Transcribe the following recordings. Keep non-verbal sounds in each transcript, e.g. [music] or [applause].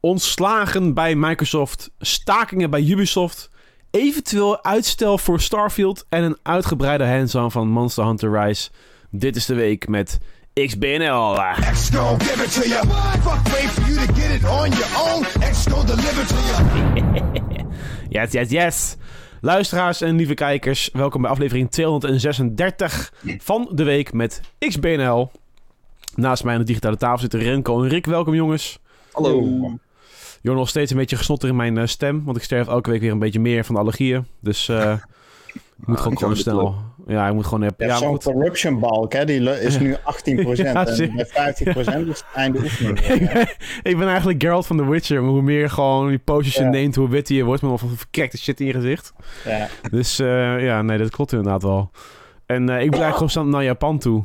ontslagen bij Microsoft, stakingen bij Ubisoft, eventueel uitstel voor Starfield en een uitgebreide hands-on van Monster Hunter Rise. Dit is de week met XBNL. X gon' give it to you. Fuck wait for you to get it on your own. X gon' deliver to you. [laughs] Yes, yes, yes. Luisteraars en lieve kijkers, welkom bij aflevering 236 van de week met XBNL. Naast mij aan de digitale tafel zitten Renko en Rick. Welkom jongens. Hallo. Joh, nog steeds een beetje gesnotter in mijn eh, stem, want ik sterf elke week weer een beetje meer van de allergieën. Dus eh, [laughs] ik moet Ah, gewoon, gewoon snel. Ja, ik moet gewoon... Je Ja, hebt maar zo'n goed. corruption balk, hè? die is [laughs] nu 18%. Ja, en bij 50% is het einde oefening. [laughs] ik, ben, ik ben eigenlijk Geralt van The Witcher. Maar hoe meer gewoon die postjes je Ja. neemt, hoe witter je wordt. Met al van verkrekte shit in je gezicht. Ja. Dus eh, ja, nee, dat klopt inderdaad wel. En eh, ik blijf eigenlijk gewoon snel naar Japan toe.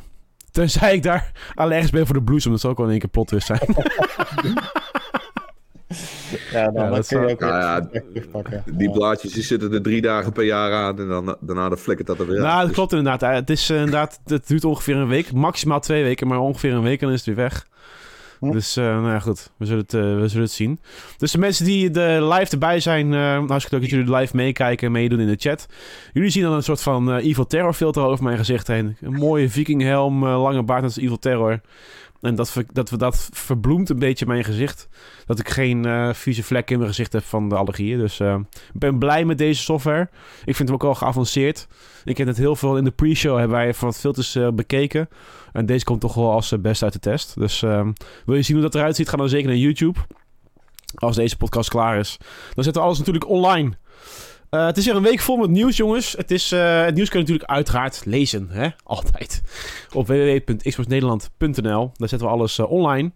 Tenzij ik daar allergisch ben voor de bloesem. Dat zou ook wel in één keer plot twist zijn. Ja, dan, Ja, dan dat kun je zou- ook Nou ja. Die blaadjes die zitten er drie dagen per jaar aan en dan, daarna dan flikkert dat er weer nou, dat Dus- klopt inderdaad. Eh, Het, is, eh, inderdaad. het duurt ongeveer een week. Maximaal twee weken, maar ongeveer een week en dan is het weer weg. Hm. Dus uh, nou ja, goed. We zullen, het, uh, we zullen het zien. Dus de mensen die de live erbij zijn, uh, hartstikke leuk dat jullie live meekijken en meedoen in de chat. Jullie zien dan een soort van uh, Evil Terror filter over mijn gezicht heen. Een mooie vikinghelm, uh, lange baard, dat is Evil Terror. En dat, dat, dat verbloemt een beetje mijn gezicht. Dat ik geen uh, vieze vlekken in mijn gezicht heb van de allergieën. Dus uh, ik ben blij met deze software. Ik vind hem ook wel geavanceerd. Ik heb het heel veel in de pre-show hebben wij van wat filters uh, bekeken. En deze komt toch wel als best uit de test. Dus uh, wil je zien hoe dat eruit ziet, ga dan zeker naar YouTube. Als deze podcast klaar is. Dan zetten we alles natuurlijk online. Uh, het is weer een week vol met nieuws, jongens. Het, is, uh, het nieuws kun je natuurlijk uiteraard lezen, hè? [laughs] Altijd. Op www.xboxnederland.nl. Daar zetten we alles uh, online.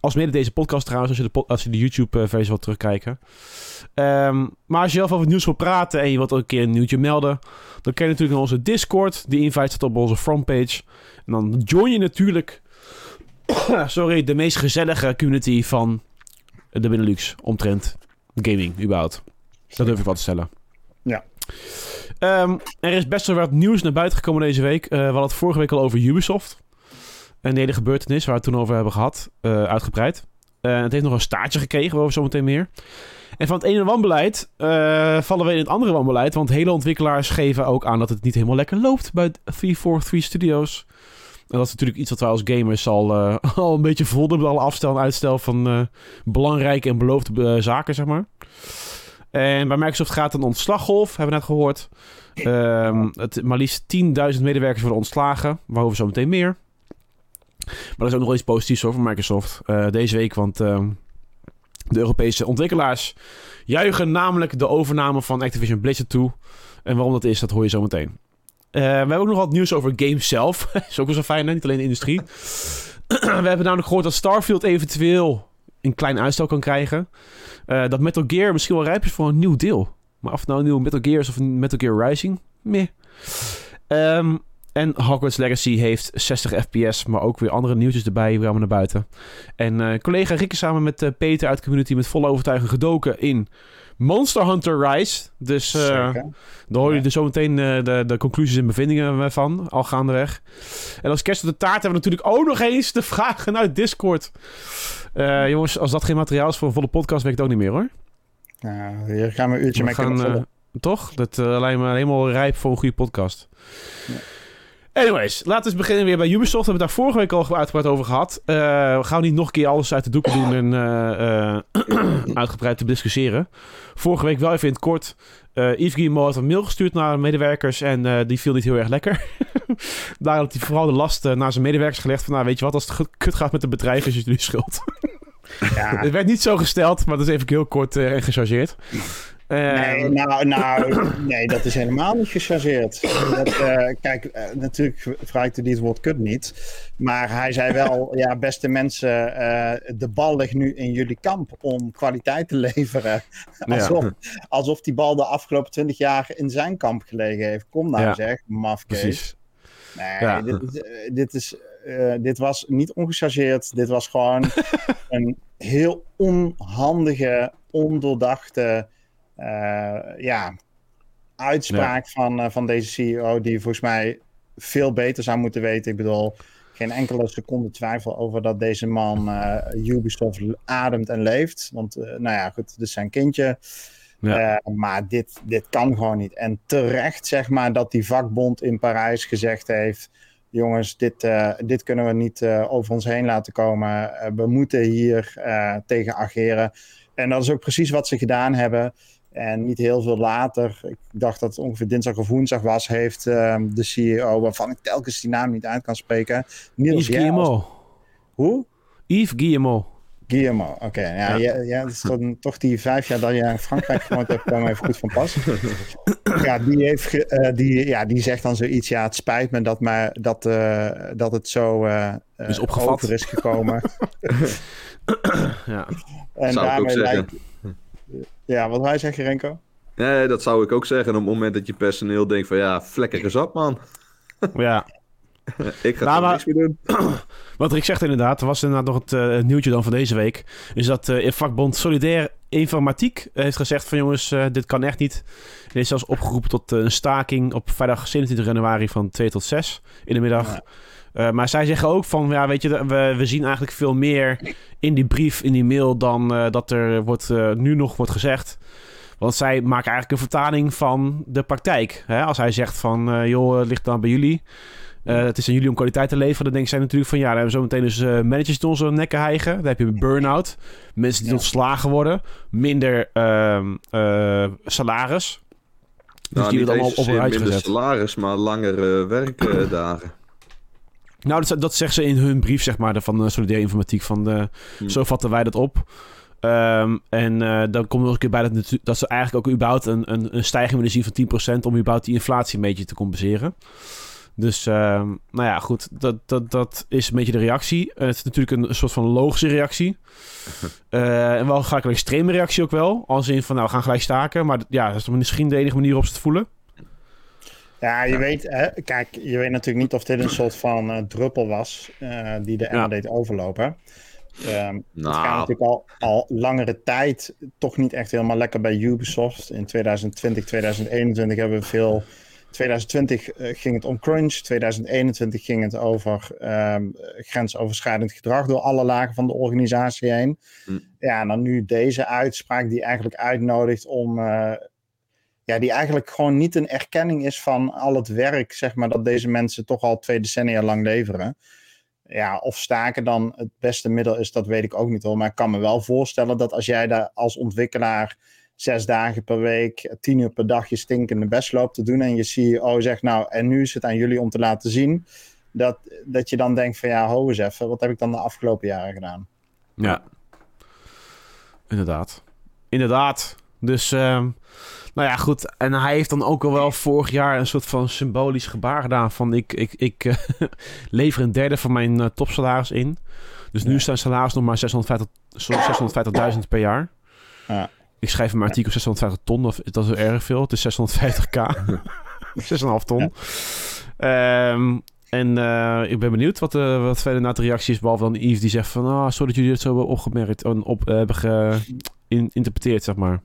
Als mede deze podcast trouwens, als je de, als je de YouTube-versie wilt terugkijken. Um, maar als je zelf over het nieuws wilt praten en je wilt ook een keer een nieuwtje melden, dan kun je natuurlijk naar onze Discord. Die invite staat op onze frontpage. En dan join je natuurlijk, [coughs] sorry, de meest gezellige community van de Benelux omtrent gaming, überhaupt. Dat durf ik wel te stellen. Um, er is best wel wat nieuws naar buiten gekomen deze week. Uh, we hadden het vorige week al over Ubisoft. Een hele gebeurtenis waar we het toen over hebben gehad, uh, uitgebreid. Uh, het heeft nog een staartje gekregen, waarover zometeen meer. En van het ene wanbeleid vallen we in het andere wanbeleid. Want hele ontwikkelaars geven ook aan dat het niet helemaal lekker loopt bij 343 Studios. En dat is natuurlijk iets wat wij als gamers al, [laughs] een beetje voelden met alle afstel en uitstel van belangrijke en beloofde zaken, zeg maar. En bij Microsoft gaat een ontslaggolf, hebben we net gehoord. Um, het, maar liefst 10.000 medewerkers worden ontslagen, waarover zo meteen meer. Maar er is ook nog wel iets positiefs over Microsoft uh, deze week, want uh, de Europese ontwikkelaars juichen namelijk de overname van Activision Blizzard toe. En waarom dat is, dat hoor je zo meteen. Uh, we hebben ook nog wat nieuws over games zelf. [laughs] is ook wel zo fijn, niet alleen de industrie. [clears throat] we hebben namelijk gehoord dat Starfield eventueel een klein uitstel kan krijgen. Uh, dat Metal Gear misschien wel rijp is voor een nieuw deel. Maar of het nou een nieuw Metal Gear is of Metal Gear Rising, meh. Um, en Hogwarts Legacy heeft 60 fps, maar ook weer andere nieuwtjes erbij, weer allemaal naar buiten. En uh, collega Rikke samen met uh, Peter uit de community met volle overtuiging gedoken in Monster Hunter Rise. Dus uh, daar hoor je dus zometeen de, de conclusies en bevindingen van, al gaandeweg. En als kerst op de taart hebben we natuurlijk ook nog eens de vragen uit Discord. Uh, jongens, als dat geen materiaal is voor een volle podcast, weet ik het ook niet meer hoor. Nou, hier gaan we een uurtje we mee gaan, Toch? Dat lijkt me helemaal rijp voor een goede podcast. Ja. Anyways, laten we eens beginnen weer bij Ubisoft. We hebben het daar vorige week al uitgebreid over gehad. Uh, we gaan niet nog een keer alles uit de doeken doen en uh, [clears throat] uitgebreid te discussiëren. Vorige week wel even in het kort. Yves Guillemot had een mail gestuurd naar medewerkers en die viel niet heel erg lekker. [laughs] Daar had hij vooral de last naar zijn medewerkers gelegd van, nou weet je wat, als het kut gaat met het bedrijf is het jullie schuld. Ja. [laughs] het werd niet zo gesteld, maar dat is even heel kort en gechargeerd. Nee, nou, nou, [coughs] nee, dat is helemaal niet gechargeerd. Dat, uh, kijk, uh, natuurlijk gebruikte hij het woord kut niet. Maar hij zei wel, [laughs] ja, beste mensen, uh, de bal ligt nu in jullie kamp om kwaliteit te leveren. Alsof, ja. alsof die bal de afgelopen twintig jaar in zijn kamp gelegen heeft. Kom nou ja. zeg, mafkees. Nee, ja. dit, dit, is, dit was niet ongechargeerd. Dit was gewoon [laughs] een heel onhandige, ondoordachte... Uh, ja, uitspraak ja. van, uh, van deze CEO, die volgens mij veel beter zou moeten weten. Ik bedoel, geen enkele seconde twijfel over dat deze man eh, Ubisoft ademt en leeft. Want, nou ja, goed, dit is zijn kindje. Ja. Uh, maar dit, dit kan gewoon niet. En terecht, zeg maar, dat die vakbond in Parijs gezegd heeft: jongens, dit, uh, dit kunnen we niet uh, over ons heen laten komen. we moeten hier tegen ageren. En dat is ook precies wat ze gedaan hebben. En niet heel veel later, ik dacht dat het ongeveer dinsdag of woensdag was, heeft de CEO, waarvan ik telkens die naam niet uit kan spreken. Niels Yves Guillemot. Hoe? Yves Guillemot. Guillermo, oké. Okay. Ja, ja. Ja, dat is dan toch die vijf jaar dat je in Frankrijk gewoond hebt, kwam even goed van pas. [laughs] ja, die, heeft, uh, die, ja, die zegt dan zoiets, ja, het spijt me dat, maar, dat, uh, dat het zo uh, is opgevat. over is gekomen. [laughs] ja. En zou daarmee ik ook zeggen. lijkt... Ja, wat wij zeggen, Renko? Nee, dat zou ik ook zeggen. Op het moment dat je personeel denkt van ja, vlekken zat man. Ja. [laughs] ik ga Nou, er maar- niks meer doen. [clears throat] Wat Rick zegt inderdaad, er was inderdaad nog het eh, nieuwtje dan van deze week. Is dat eh, in vakbond Solidair Informatiek heeft gezegd van jongens, eh, dit kan echt niet. Er is zelfs opgeroepen tot eh, een staking op vrijdag 27 januari van 2 tot 6 in de middag. Ja. Eh, maar zij zeggen ook van, ja weet je, we, we zien eigenlijk veel meer in die brief, in die mail, dan eh, dat er wordt, eh, nu nog wordt gezegd. Want zij maken eigenlijk een vertaling van de praktijk. Hè? Als hij zegt van, joh, het ligt dan bij jullie. Het is aan jullie om kwaliteit te leveren. Dan denken zij natuurlijk van ja, dan hebben we zo meteen dus managers die onze nekken hijgen. Dan heb je burn-out. Mensen die ontslagen worden. Minder ehm, eh, salaris. Dus Nou, die niet eens op een rijtje minder salaris, maar langere werkdagen. Nou, dat, dat zeggen ze in hun brief, zeg maar, van de Solidaire Informatiek. Van de, Hm. Zo vatten wij dat op. Ehm, en eh, dan komt er nog een keer bij dat, dat ze eigenlijk ook überhaupt een, een, een stijging willen zien van 10% om überhaupt die inflatie een beetje te compenseren. Dus, ehm, nou ja, goed, dat, dat, dat is een beetje de reactie. Het is natuurlijk een, een soort van logische reactie. [laughs] Eh, en wel gelijk een extreme reactie ook wel. Als in van, nou, we gaan gelijk staken. Maar ja, dat is misschien de enige manier waarop ze het voelen. Ja, je weet, hè, kijk, je weet natuurlijk niet of dit een soort van eh, druppel was eh, die de emmer deed overlopen. Ehm, Het gaat Nou, natuurlijk al, al langere tijd toch niet echt helemaal lekker bij Ubisoft. In 2020, 2021 hebben we veel. 2020 eh, ging het om crunch. 2021 ging het over ehm, grensoverschrijdend gedrag door alle lagen van de organisatie heen. Hm. Ja, en dan nu deze uitspraak die eigenlijk uitnodigt om. Ja, die eigenlijk gewoon niet een erkenning is van al het werk, zeg maar, dat deze mensen toch al twee decennia lang leveren. Ja, of staken dan het beste middel is, dat weet ik ook niet hoor. Maar ik kan me wel voorstellen dat als jij daar als ontwikkelaar zes dagen per week, tien uur per dag je stinkende best loopt te doen. En je CEO zegt, nou, en nu is het aan jullie om te laten zien. Dat, dat je dan denkt van ja, ho eens even, wat heb ik dan de afgelopen jaren gedaan? Ja. Inderdaad. Inderdaad. Dus, ehm, nou ja, goed. En hij heeft dan ook al wel vorig jaar een soort van symbolisch gebaar gedaan van ik, ik, ik eh, [laughs] lever een derde van mijn eh, topsalaris in. Dus nu is zijn salaris nog maar 650 zo- 650.000 per jaar. Ja. Ik schrijf in mijn artikel 650 ton, of dat is wel erg veel. Het is 650k. 6,5 [laughs] ton. Ehm, en eh, ik ben benieuwd wat, uh, wat verder na de reactie is. Behalve dan Yves die zegt van... Ah, sorry dat jullie het zo hebben opgemerkt en op, hebben geïnterpreteerd, zeg maar.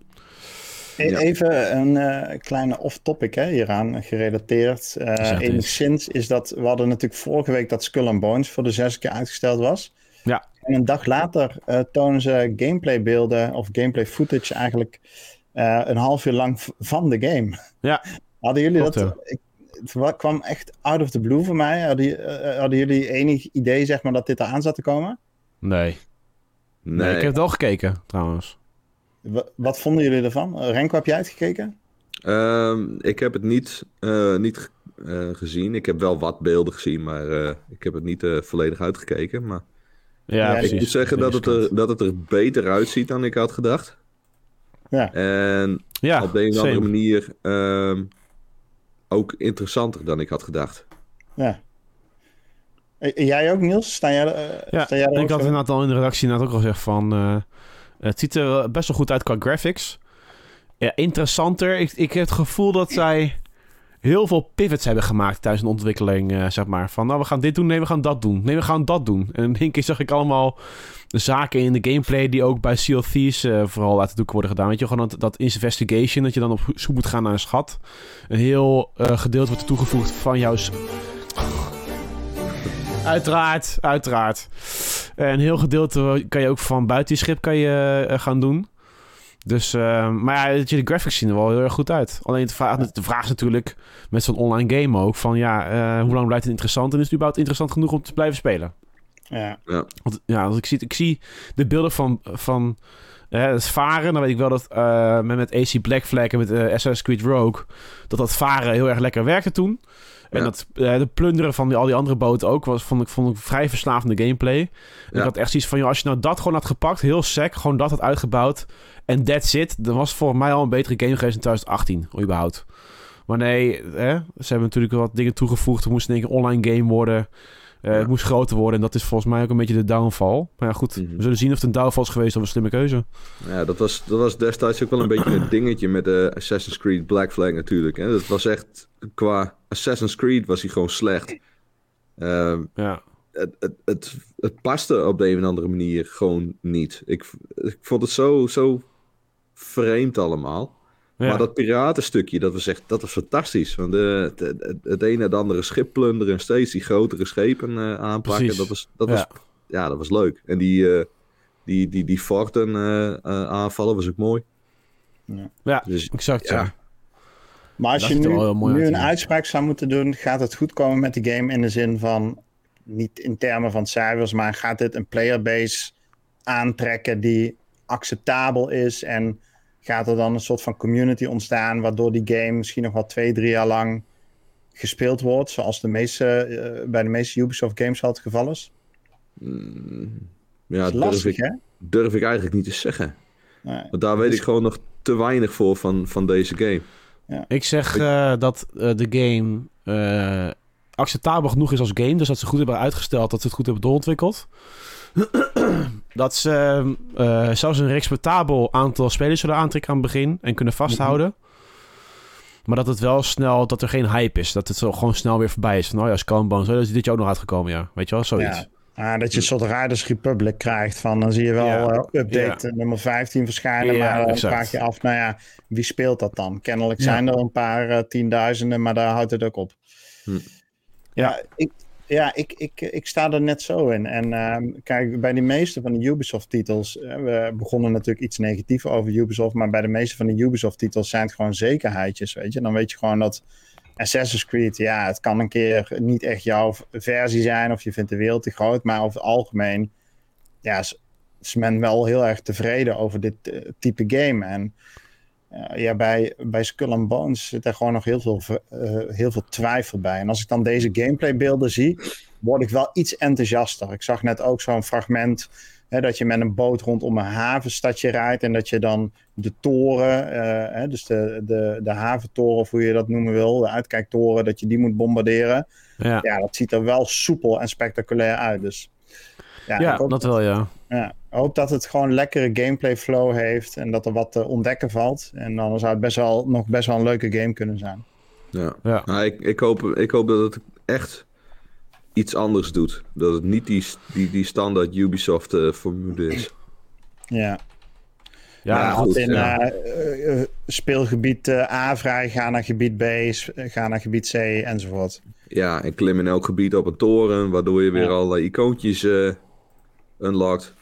E- Ja. Even een eh, kleine off-topic hè, hieraan gerelateerd. Eh eens. enigszins is dat, we hadden natuurlijk vorige week dat Skull and Bones voor de zes keer uitgesteld was. Ja. En een dag later eh, tonen ze gameplaybeelden of gameplay footage eigenlijk eh, een half uur lang van de game. Ja. Hadden jullie Klopt, dat? Ik, het wa- kwam echt out of the blue voor mij. Hadden, hadden jullie enig idee zeg maar dat dit eraan zat te komen? Nee. nee. nee. ik heb het wel gekeken, trouwens. Wa- wat vonden jullie ervan? Eh, Renko, heb jij het gekeken? Ehm, ik heb het niet, eh, niet eh, gezien. Ik heb wel wat beelden gezien, maar eh, ik heb het niet eh, volledig uitgekeken. Maar Ja, Ja, ik precies. moet zeggen dat het, er, dat het er beter uitziet dan ik had gedacht. Ja. En Ja, op de een of andere manier ehm, ook interessanter dan ik had gedacht. Ja. Jij ook, Niels? Sta jij, eh, Ja, sta jij er ik ook had inderdaad al in de redactie inderdaad ook al gezegd van... eh, het ziet er wel best wel goed uit qua graphics. Ja, interessanter. Ik, ik heb het gevoel dat zij heel veel pivots hebben gemaakt tijdens een ontwikkeling, eh, zeg maar. Van, nou, we gaan dit doen, nee, we gaan dat doen. Nee, we gaan dat doen. En in één keer zag ik allemaal zaken in de gameplay die ook bij Sea eh, vooral uit de doek worden gedaan. Weet je, gewoon dat, dat investigation, dat je dan op zoek moet gaan naar een schat. Een heel eh, gedeelte wordt toegevoegd van jouw... Uiteraard, uiteraard. En een heel gedeelte kan je ook van buiten je schip kan je, eh, gaan doen. Dus, eh, maar ja, de graphics zien er wel heel erg goed uit. Alleen de vraag, de vraag is natuurlijk met zo'n online game ook van ja, eh, hoe lang blijft het interessant en is het überhaupt interessant genoeg om te blijven spelen? Ja. Want ja, als ik zie, ik zie de beelden van, van het varen, dan weet ik wel dat eh, met, met AC Black Flag en met eh Assassin's Creed Rogue, dat dat varen heel erg lekker werkte toen. En Ja. dat eh, de plunderen van die, al die andere boten ook, was, vond, ik, vond ik vrij verslavende gameplay. En Ja. Ik had echt zoiets van, joh, als je nou dat gewoon had gepakt, heel sec, gewoon dat had uitgebouwd en that's it, dan was het volgens mij al een betere game geweest in 2018, überhaupt. Maar nee, hè, ze hebben natuurlijk wat dingen toegevoegd. Het moest in één keer online game worden. Eh, Ja. Het moest groter worden. En dat is volgens mij ook een beetje de downfall. Maar ja, goed. Mhm. We zullen zien of het een downfall is geweest of een slimme keuze. Ja, dat was, dat was destijds ook wel een beetje een [clears throat] dingetje met de Assassin's Creed Black Flag natuurlijk. Hè. Dat was echt, qua Assassin's Creed was hij gewoon slecht. Ehm, Ja. het, het, het, het paste op de een of andere manier gewoon niet. Ik, ik vond het zo, zo vreemd allemaal. Ja. Maar dat piratenstukje, dat was echt dat was fantastisch. Want eh, het, ene en het andere schip plunderen en steeds die grotere schepen eh, aanpakken. Precies. Dat was, dat, Ja. was, ja, dat was leuk. En die, eh, die, die, die forten eh, eh, aanvallen was ook mooi. ja, Dus exact. Ja. ja. Maar als Dat je nu, nu een ja. uitspraak zou moeten doen, gaat het goed komen met de game in de zin van, niet in termen van cijfers, maar gaat dit een playerbase aantrekken die acceptabel is en gaat er dan een soort van community ontstaan waardoor die game misschien nog wel twee, drie jaar lang gespeeld wordt, zoals de meeste, eh, bij de meeste Ubisoft games al het geval is? Mm, ja, Dat is durf lastig, ik, hè? durf ik eigenlijk niet te zeggen. Nee. Want daar weet ik gewoon nog te weinig voor van, van deze game. Ik zeg eh, dat eh, de game eh, acceptabel genoeg is als game. Dus dat ze goed hebben uitgesteld, dat ze het goed hebben doorontwikkeld. Dat ze eh, zelfs een respectabel aantal spelers zullen aantrekken aan het begin en kunnen vasthouden. Maar dat het wel snel, dat er geen hype is. Dat het zo gewoon snel weer voorbij is. Van, oh ja, and Bones, oh, dat is dit jaar ook nog uitgekomen, ja. Weet je wel, zoiets. Ja. Ah, dat je een soort Riders Republic krijgt van dan zie je wel Ja. eh, update nummer 15 verschijnen, Ja, maar dan exact. vraag je af, nou ja, wie speelt dat dan? Kennelijk Ja. zijn er een paar eh, tienduizenden, maar daar houdt het ook op. Hm. Ja, ik, ja ik, ik, ik sta er net zo in. En ehm, kijk, bij de meeste van de Ubisoft-titels, eh, we begonnen natuurlijk iets negatiever over Ubisoft, maar bij de meeste van de Ubisoft-titels zijn het gewoon zekerheidjes, weet je. Dan weet je gewoon dat Assassin's Creed, ja, het kan een keer niet echt jouw versie zijn of je vindt de wereld te groot, maar over het algemeen ja, is, men wel heel erg tevreden over dit eh, type game. En ja, bij, bij Skull and Bones zit er gewoon nog heel veel, eh, heel veel twijfel bij. En als ik dan deze gameplaybeelden zie, word ik wel iets enthousiaster. Ik zag net ook zo'n fragment hè, dat je met een boot rondom een havenstadje rijdt en dat je dan de toren, eh, hè, dus de, de, de haventoren, of hoe je dat noemen wil, de uitkijktoren, dat je die moet bombarderen. Ja, Ja, dat ziet er wel soepel en spectaculair uit. Dus ja, dat wel, ja. Ja, ik hoop dat het gewoon lekkere gameplay flow heeft en dat er wat te ontdekken valt. En dan zou het best wel, nog best wel een leuke game kunnen zijn. Ja. Ja. Nou, ik, ik, hoop, ik hoop dat het echt iets anders doet. Dat het niet die, die, die standaard Ubisoft eh, formule is. Ja, Ja, Ja, goed. in ja. eh, eh, speelgebied eh, A vrij, ga naar gebied B, ga naar gebied C enzovoort. Ja, en klim in elk gebied op een toren, waardoor je weer Ja. allerlei icoontjes eh unlockt.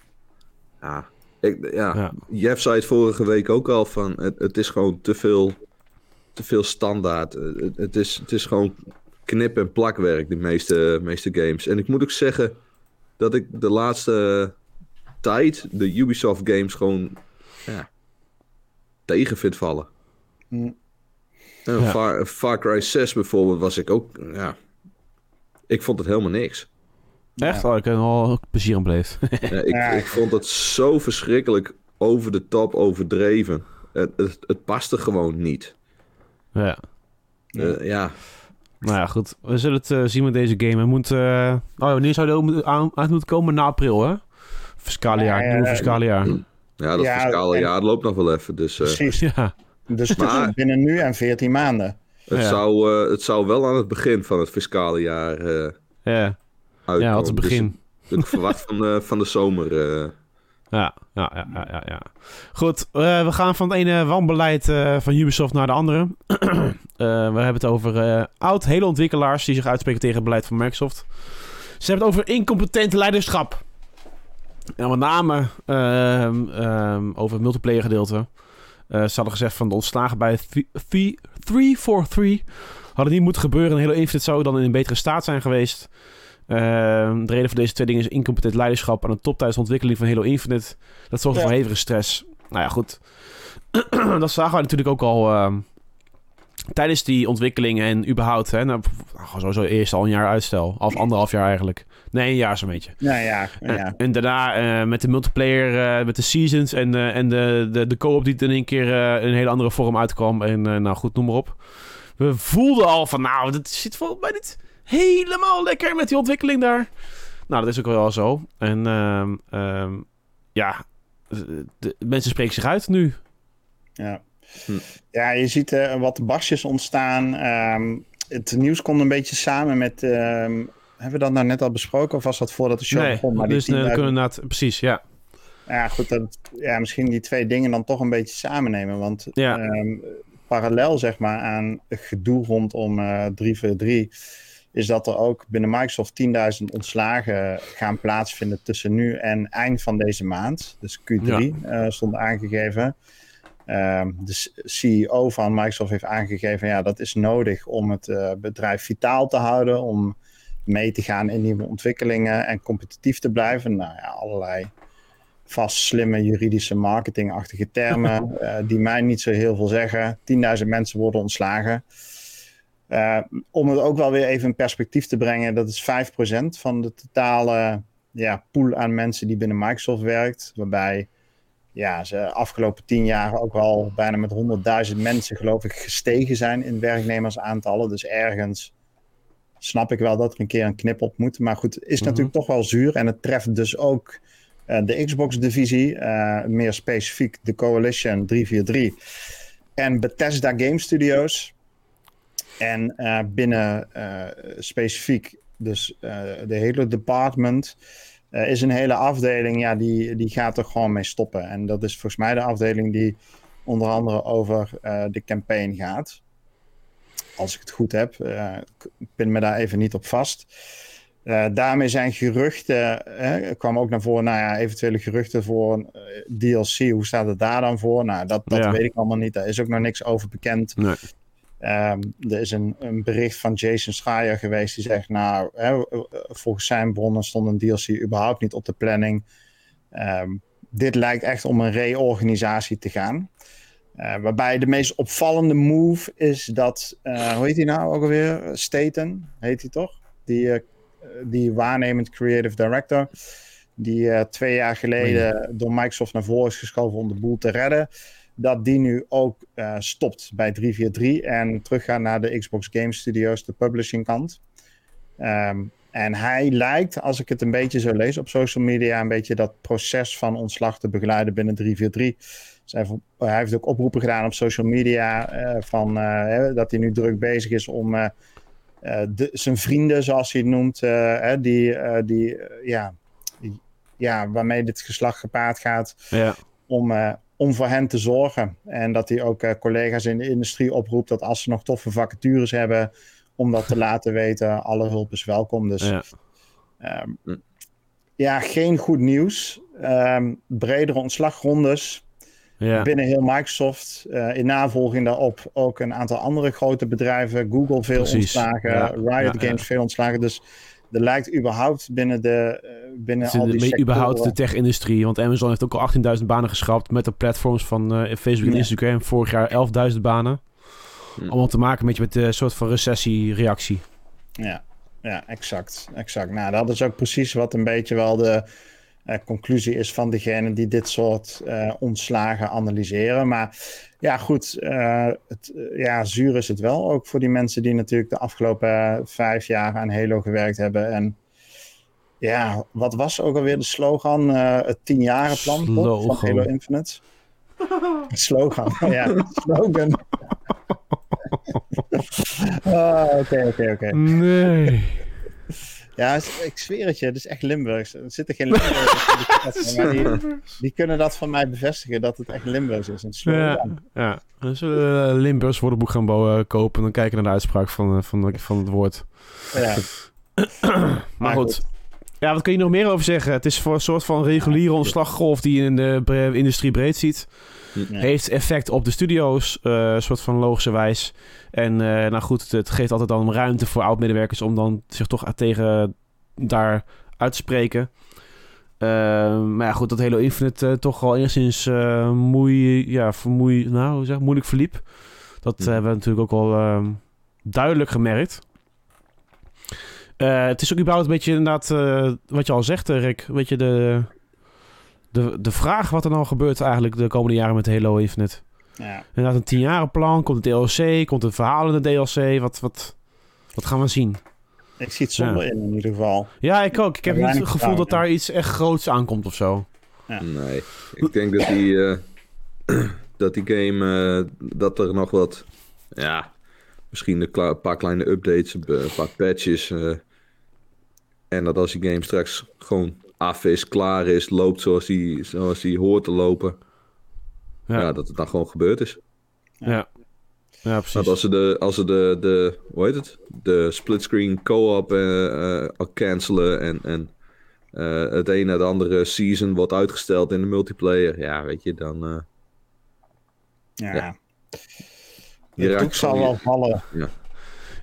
Ja, ik, ja. Ja. Jeff zei het vorige week ook al van, het, het is gewoon te veel, te veel standaard. Eh, Het, het, is, het is gewoon knip- en plakwerk, de meeste, meeste games. En ik moet ook zeggen dat ik de laatste tijd de Ubisoft games gewoon ja, tegen vind vallen. En Ja. Far, Far Cry 6 bijvoorbeeld was ik ook, ja, ik vond het helemaal niks. Echt? Oh, ik heb er wel plezier aan beleefd. [laughs] Ja, ik, Ja. ik vond het zo verschrikkelijk over de top overdreven. Het, het, het paste gewoon niet. ja. Eh, ja, Nou ja, goed. We zullen het eh, zien met deze game. Hij moet... eh, Oh, wanneer zou aan- uit moeten komen? Na april, hè? Fiscale jaar. Ja, ja, ja. fiscale jaar. ja, dat Ja, fiscale en- jaar loopt nog wel even. Dus eh, Precies. Ja. Dus Maar- binnen nu en 14 maanden. het, Ja. zou, eh, het zou wel aan het begin van het fiscale jaar eh Ja, ja wat het Dus begin. ik verwacht van, de van de zomer. eh, Ja, ja, ja, ja, ja. Goed, eh, we gaan van het ene wanbeleid eh, van Ubisoft naar de andere. [clears throat] We hebben het over eh, oud, hele ontwikkelaars die zich uitspreken tegen het beleid van Microsoft. Ze hebben het over incompetent leiderschap. En met name ehm, ehm, over het multiplayer gedeelte. Ze hadden gezegd van de ontslagen bij 343 hadden niet moeten gebeuren. Een hele Infinite zou dan in een betere staat zijn geweest. Ehm, de reden voor deze twee dingen is incompetent leiderschap en een top tijdens de ontwikkeling van Halo Infinite. Dat zorgde Ja. voor hevige stress. Nou ja, goed. [clears throat] dat zagen we natuurlijk ook al ehm, tijdens die ontwikkeling en überhaupt. Hè, nou, sowieso eerst al een jaar uitstel. Of anderhalf jaar eigenlijk. Nee, een jaar zo'n beetje. Nou ja, En- ja. En daarna eh, met de multiplayer, eh, met de seasons en, eh, en de, de, de co-op die in één keer in een hele andere vorm uitkwam. En nou goed, noem maar op. We voelden al van, nou, dat zit volgens mij niet helemaal lekker met die ontwikkeling daar. Nou, dat is ook wel zo. En ehm, ja, de, mensen spreken zich uit nu. Ja, Hm. ja je ziet eh, wat barstjes ontstaan. Ehm, het nieuws komt een beetje samen met. hebben we dat nou net al besproken? Of was dat voordat de show nee, begon? Maar die dus eh, we 10.000 kunnen precies, ja. Ja, goed. Dat, ja, misschien die twee dingen dan toch een beetje samennemen. Want Ja. parallel zeg maar aan het gedoe rondom eh 3v3 is dat er ook binnen Microsoft 10.000 ontslagen gaan plaatsvinden tussen nu en eind van deze maand. Dus Q3 eh, stond aangegeven. Ehm, de CEO van Microsoft heeft aangegeven, ja, dat is nodig om het eh, bedrijf vitaal te houden, om mee te gaan in nieuwe ontwikkelingen en competitief te blijven. Nou ja, allerlei vast slimme juridische marketingachtige termen [laughs] eh, die mij niet zo heel veel zeggen. 10.000 mensen worden ontslagen. Eh, om het ook wel weer even in perspectief te brengen, dat is 5% van de totale ja, pool aan mensen die binnen Microsoft werkt. Waarbij ja, ze afgelopen tien jaar ook wel bijna met 100.000 mensen, geloof ik, gestegen zijn in werknemersaantallen. Dus ergens snap ik wel dat er een keer een knip op moet. Maar goed, is Mhm. natuurlijk toch wel zuur. En het treft dus ook eh, de Xbox-divisie, eh, meer specifiek de Coalition 343 en Bethesda Game Studios. En eh, binnen eh, specifiek dus eh, de hele department is een hele afdeling, ja, die, die gaat er gewoon mee stoppen. En dat is volgens mij de afdeling die onder andere over de campaign gaat. Als ik het goed heb. Ik pin me daar even niet op vast. Daarmee zijn geruchten, er kwam ook naar voren, nou ja, eventuele geruchten voor een DLC. Hoe staat het daar dan voor? Nou, dat, dat Ja. weet ik allemaal niet. Daar is ook nog niks over bekend. Nee. Ehm, er is een, een bericht van Jason Schreier geweest die zegt, nou, hè, volgens zijn bronnen stond een DLC überhaupt niet op de planning. Ehm, dit lijkt echt om een reorganisatie te gaan. Eh, waarbij de meest opvallende move is dat, eh, hoe heet hij nou ook alweer? Staten, heet hij toch? Die, eh, die waarnemend creative director. Die twee jaar geleden door Microsoft naar voren is geschoven om de boel te redden. Dat die nu ook eh, stopt bij 343 en teruggaat naar de Xbox Game Studios, de publishing kant. Ehm, en hij lijkt, als ik het een beetje zo lees op social media, een beetje dat proces van ontslag te begeleiden binnen 343. Zij, hij heeft ook oproepen gedaan op social media eh, van, eh, dat hij nu druk bezig is om de, zijn vrienden, zoals hij het noemt, die, die, ja, die- ja, waarmee dit geslacht gepaard gaat, Ja, om, om voor hen te zorgen. En dat hij ook eh, collega's in de industrie oproept dat als ze nog toffe vacatures hebben, om dat te [laughs] laten weten. Alle hulp is welkom. Dus ja. Ehm, Hm. ja, geen goed nieuws. Ehm, bredere ontslagrondes ja. binnen heel Microsoft. Eh, in navolging daarop ook een aantal andere grote bedrijven. Google veel Precies. ontslagen, Ja, Riot ja, Games ja. veel ontslagen. Dus er lijkt überhaupt binnen, de, eh, binnen al die überhaupt de tech-industrie. Want Amazon heeft ook al 18.000 banen geschrapt met de platforms van eh, Facebook en Ja. Instagram. Vorig jaar 11.000 banen. Hm. Allemaal te maken met, je- met de soort van recessie-reactie. Ja, ja exact, exact. Nou, dat is ook precies wat een beetje wel de eh, conclusie is van degene die dit soort eh, ontslagen analyseren. Maar ja, goed, eh, het, ja, zuur is het wel. Ook voor die mensen die natuurlijk de afgelopen vijf jaar aan Halo gewerkt hebben. En ja, wat was ook alweer de slogan? Eh, het tienjarenplan van. Halo Infinite. [laughs] slogan, ja, slogan. [laughs] Ah, Oké, oké, oké. Nee. Ja, ik zweer het je, het is echt Limburgs. Er zitten geen [laughs] Limburgers in die, [laughs] die kunnen dat van mij bevestigen, dat het echt Limburgs is. Ja, ja. Dan zullen we Limburgs woordenboek gaan bouwen, kopen en dan kijken naar de uitspraak van, eh, van, van het woord. Ja. [clears throat] Maar goed. Ja, wat kun je nog meer over zeggen? Het is voor een soort van reguliere ontslaggolf die je in de industrie breed ziet. Ja. Heeft effect op de studio's, eh, een soort van logische wijs. En eh, nou goed, het, geeft altijd dan ruimte voor oud-medewerkers om dan zich toch tegen daar uit te spreken. Eh, maar ja, goed, dat Halo Infinite eh, toch al enigszins eh moei, ja, vermoei, nou, hoe zeg, moeilijk verliep. Dat Ja. hebben we natuurlijk ook al ehm, duidelijk gemerkt. Het is ook überhaupt een beetje inderdaad, wat je al zegt, Rick. Weet je, de, de, de vraag wat er nou gebeurt eigenlijk de komende jaren met Halo Infinite. Ja. Inderdaad, een tienjarenplan, komt een DLC, komt een verhaal in de DLC. Wat, wat, wat gaan we zien? Ik zie het zonde Ja. in in ieder geval. Ja, ik ook. Ik heb niet het gevoel dat daar iets echt groots aankomt of zo. Nee, ik denk dat die, eh, [clears throat] dat die game, eh, dat er nog wat, ja, misschien een paar kleine updates, een paar patches. eh, en dat als die game straks gewoon af is, klaar is, loopt zoals die, zoals die hoort te lopen. Ja, Ja, dat het dan gewoon gebeurd is. ja. ja precies. Want als ze de, als ze de, de hoe heet het? De splitscreen co-op eh, eh, cancelen en, en eh, het een naar de andere season wordt uitgesteld in de multiplayer. Ja, weet je, dan... eh Ja. Ja. raakt doek zal wel vallen.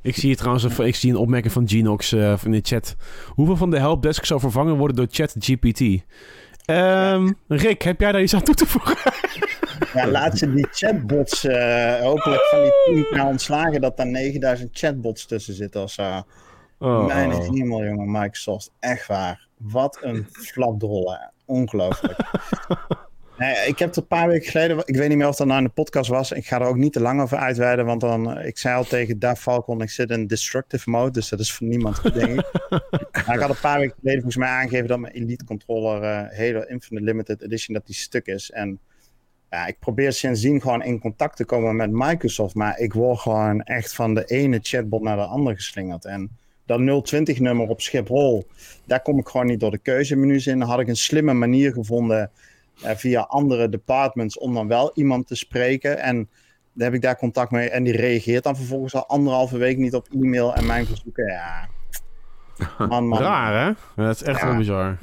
Ik zie hier trouwens een, ik zie een opmerking van Genox eh, in de chat. Hoeveel van de helpdesk zou vervangen worden door ChatGPT? Ehm Rick, heb jij daar iets aan toe te voegen? Ja, laat ze die chatbots, eh, hopelijk van die 10 ontslagen, dat daar 9000 chatbots tussen zitten of zo. Oh. Mijn hemel, jongen, Microsoft. Echt waar. Wat een flapdrol, hè. Ongelooflijk. [laughs] Nee, ik heb het een paar weken geleden, ik weet niet meer of dat nou in de podcast was. Ik ga er ook niet te lang over uitweiden, want dan, eh, ik zei al tegen Dave Falcon, ik zit in destructive mode, dus dat is voor niemand goed, denk ik. [laughs] maar ik had een paar weken geleden volgens mij aangegeven dat mijn Elite Controller eh Halo Infinite Limited Edition, dat die stuk is. En ja, ik probeer sindsdien gewoon in contact te komen met Microsoft, maar ik word gewoon echt van de ene chatbot naar de andere geslingerd. En dat 020-nummer op Schiphol, daar kom ik gewoon niet door de keuzemenu's in. Dan had ik een slimme manier gevonden via andere departments om dan wel iemand te spreken. En dan heb ik daar contact mee en die reageert dan vervolgens al anderhalve week niet op e-mail en mijn verzoeken. Ja, [laughs] man, man. Raar, hè? Dat is echt Ja. heel bizar.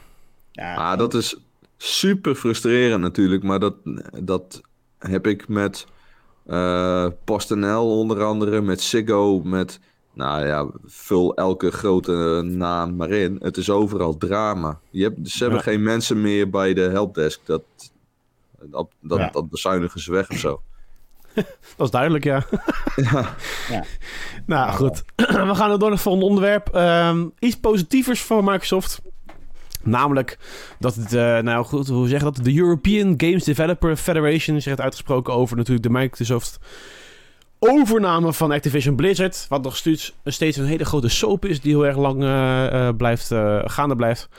Ja, Ah, dat is super frustrerend natuurlijk, maar dat, dat heb ik met eh PostNL onder andere, met Ziggo, met, nou ja, vul elke grote naam maar in. Het is overal drama. Je hebt, ze hebben Ja. geen mensen meer bij de helpdesk. Dat, dat, dat, Ja. dat bezuinigen ze weg of zo. [laughs] Dat is duidelijk, ja. [laughs] Ja. Ja. Nou, goed. [clears throat] We gaan door naar het volgende onderwerp. Ehm, iets positievers voor Microsoft. Namelijk dat het, eh, nou goed, hoe zeg je dat? De European Games Developer Federation zich heeft uitgesproken over natuurlijk de Microsoft overname van Activision Blizzard. Wat nog steeds, steeds een hele grote soap is die heel erg lang eh, eh, blijft, eh, gaande blijft.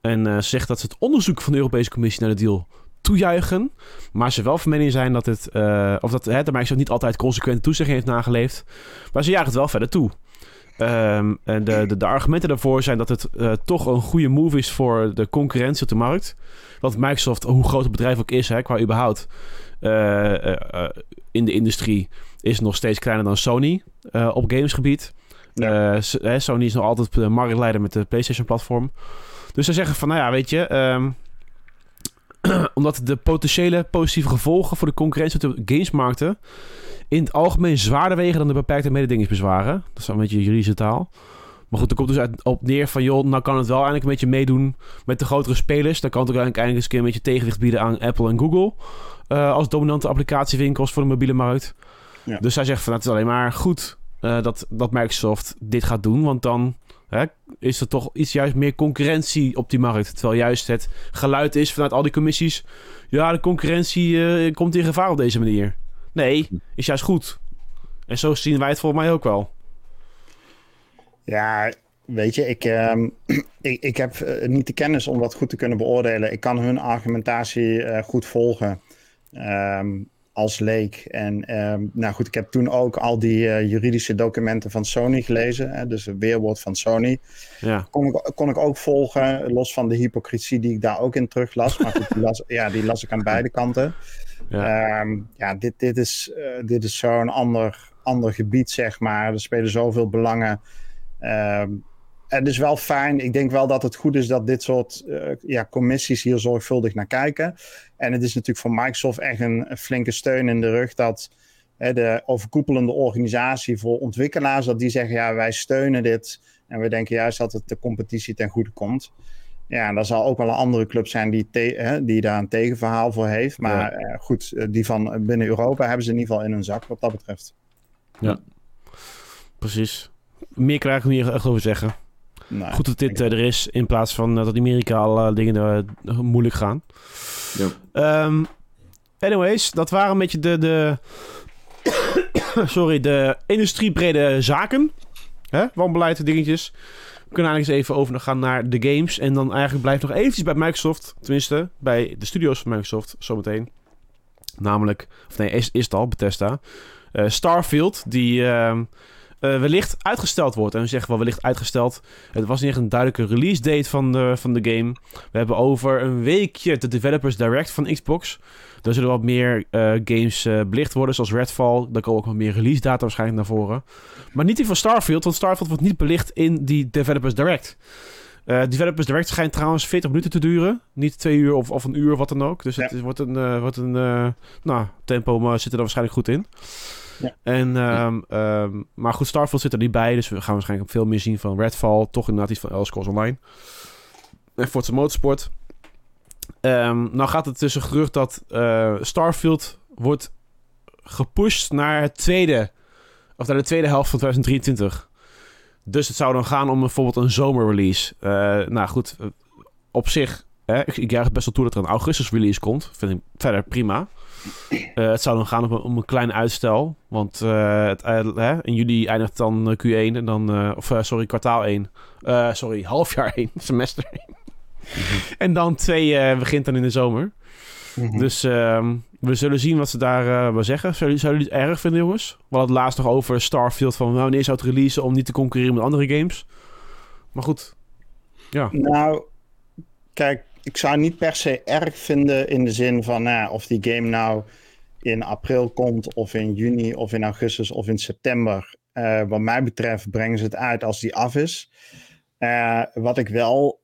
En eh, zegt dat ze het onderzoek van de Europese Commissie naar de deal toejuichen. Maar ze wel van mening zijn dat het, eh, of dat hè, de Microsoft niet altijd consequente toezegging heeft nageleefd. Maar ze jagen het wel verder toe. Ehm, en de, de, argumenten daarvoor zijn dat het eh, toch een goede move is voor de concurrentie op de markt. Want Microsoft, hoe groot het bedrijf ook is, hè, qua überhaupt eh, eh, eh, in de industrie, is nog steeds kleiner dan Sony eh, op gamesgebied. Eh, s- hè, Sony is nog altijd de marktleider met de PlayStation-platform. Dus ze zeggen van, nou ja, weet je, ehm, [clears throat] omdat de potentiële positieve gevolgen voor de concurrentie op de gamesmarkten in het algemeen zwaarder wegen dan de beperkte mededingingsbezwaren. Dat is een beetje juridische taal. Maar goed, er komt dus uit, op neer van, joh, nou kan het wel eindelijk een beetje meedoen met de grotere spelers. Dan kan het ook eindelijk eens een keer een beetje tegenwicht bieden aan Apple en Google. eh, als dominante applicatiewinkels voor de mobiele markt. Ja. Dus hij zegt van, het is alleen maar goed eh, dat, dat Microsoft dit gaat doen. Want dan hè, is er toch iets juist meer concurrentie op die markt. Terwijl juist het geluid is vanuit al die commissies... ja, de concurrentie eh, komt in gevaar op deze manier. Nee, is juist goed. En zo zien wij het volgens mij ook wel. Ja, weet je, ik, ehm, [clears throat] ik, ik heb eh, niet de kennis om dat goed te kunnen beoordelen. Ik kan hun argumentatie goed volgen ehm, als leek. En ehm, nou goed, ik heb toen ook al die eh, juridische documenten van Sony gelezen. Hè, dus het weerwoord van Sony. Ja, Kon ik, kon ik ook volgen, los van de hypocrisie die ik daar ook in teruglas. Maar goed, die las, ja, die las ik aan beide kanten. ja. Ehm, ja, dit, dit is, eh, dit is zo'n ander, ander gebied, zeg maar. Er spelen zoveel belangen. Ehm, het is wel fijn. Ik denk wel dat het goed is dat dit soort eh, ja, commissies hier zorgvuldig naar kijken. En het is natuurlijk voor Microsoft echt een, een flinke steun in de rug dat hè, de overkoepelende organisatie voor ontwikkelaars, dat die zeggen ja, wij steunen dit. En we denken juist dat het de competitie ten goede komt. Ja, en er zal ook wel een andere club zijn die, hè, die daar een tegenverhaal voor heeft. Maar eh, goed, eh, die van binnen Europa hebben ze in ieder geval in hun zak wat dat betreft. Precies. Meer krijg ik niet echt over zeggen. Nou, Goed dat dit eh, er is, in plaats van eh, dat Amerika alle dingen eh, moeilijk gaan. Ja. Ehm, anyways, dat waren een beetje de, de [coughs] sorry, de industriebrede zaken. Hè? Wanbeleid, dingetjes. We kunnen eigenlijk eens even overgaan naar de games. En dan eigenlijk blijft nog eventjes bij Microsoft. Tenminste, bij de studio's van Microsoft, zometeen. Namelijk, of nee, is, is het al, Bethesda. Eh, Starfield, die ehm, eh, wellicht uitgesteld wordt. En we zeggen wel wellicht uitgesteld. Het was niet echt een duidelijke release date van de, van de game. We hebben over een weekje de Developers Direct van Xbox. Daar zullen wat meer eh, games eh, belicht worden, zoals Redfall. Daar komen ook wat meer release data waarschijnlijk naar voren. Maar niet die van Starfield, want Starfield wordt niet belicht in die Developers Direct. Developers Direct schijnt trouwens 40 minuten te duren. Niet twee uur of, of een uur, wat dan ook. Dus het is- wordt een, eh, wordt een nou, tempo maar zit er dan waarschijnlijk goed in. En, ehm, ehm, maar goed, Starfield zit er niet bij. Dus we gaan waarschijnlijk veel meer zien van Redfall. Toch inderdaad iets van Elder Scrolls Online. En Forza Motorsport. Ehm, nou gaat het tussen gerucht dat eh, Starfield wordt gepusht naar het tweede... Of naar de tweede helft van 2023. Dus het zou dan gaan om bijvoorbeeld een zomerrelease. Eh nou goed, eh, op zich... Hè, ik, ik juich best wel toe dat er een augustus release komt. Vind ik verder prima. Eh, het zou dan gaan om, een- om een klein uitstel. Want eh, het, hè, in juli eindigt dan eh, Q1 en dan... of sorry, kwartaal 1. Eh, sorry, [laughs] halfjaar 1. Semester 1. en dan 2 eh, begint dan in de zomer. Mhm. Dus ehm, we zullen zien wat ze daar wel zeggen. Zouden jullie het erg vinden, jongens? We hadden het laatst nog over Starfield. Van wanneer zou het releasen om niet te concurreren met andere games. Maar goed. Ja. Nou, kijk, ik zou niet per se erg vinden in de zin van nou, of die game nou in april komt, of in juni, of in augustus, of in september. Eh, wat mij betreft brengen ze het uit als die af is. Eh, wat ik wel,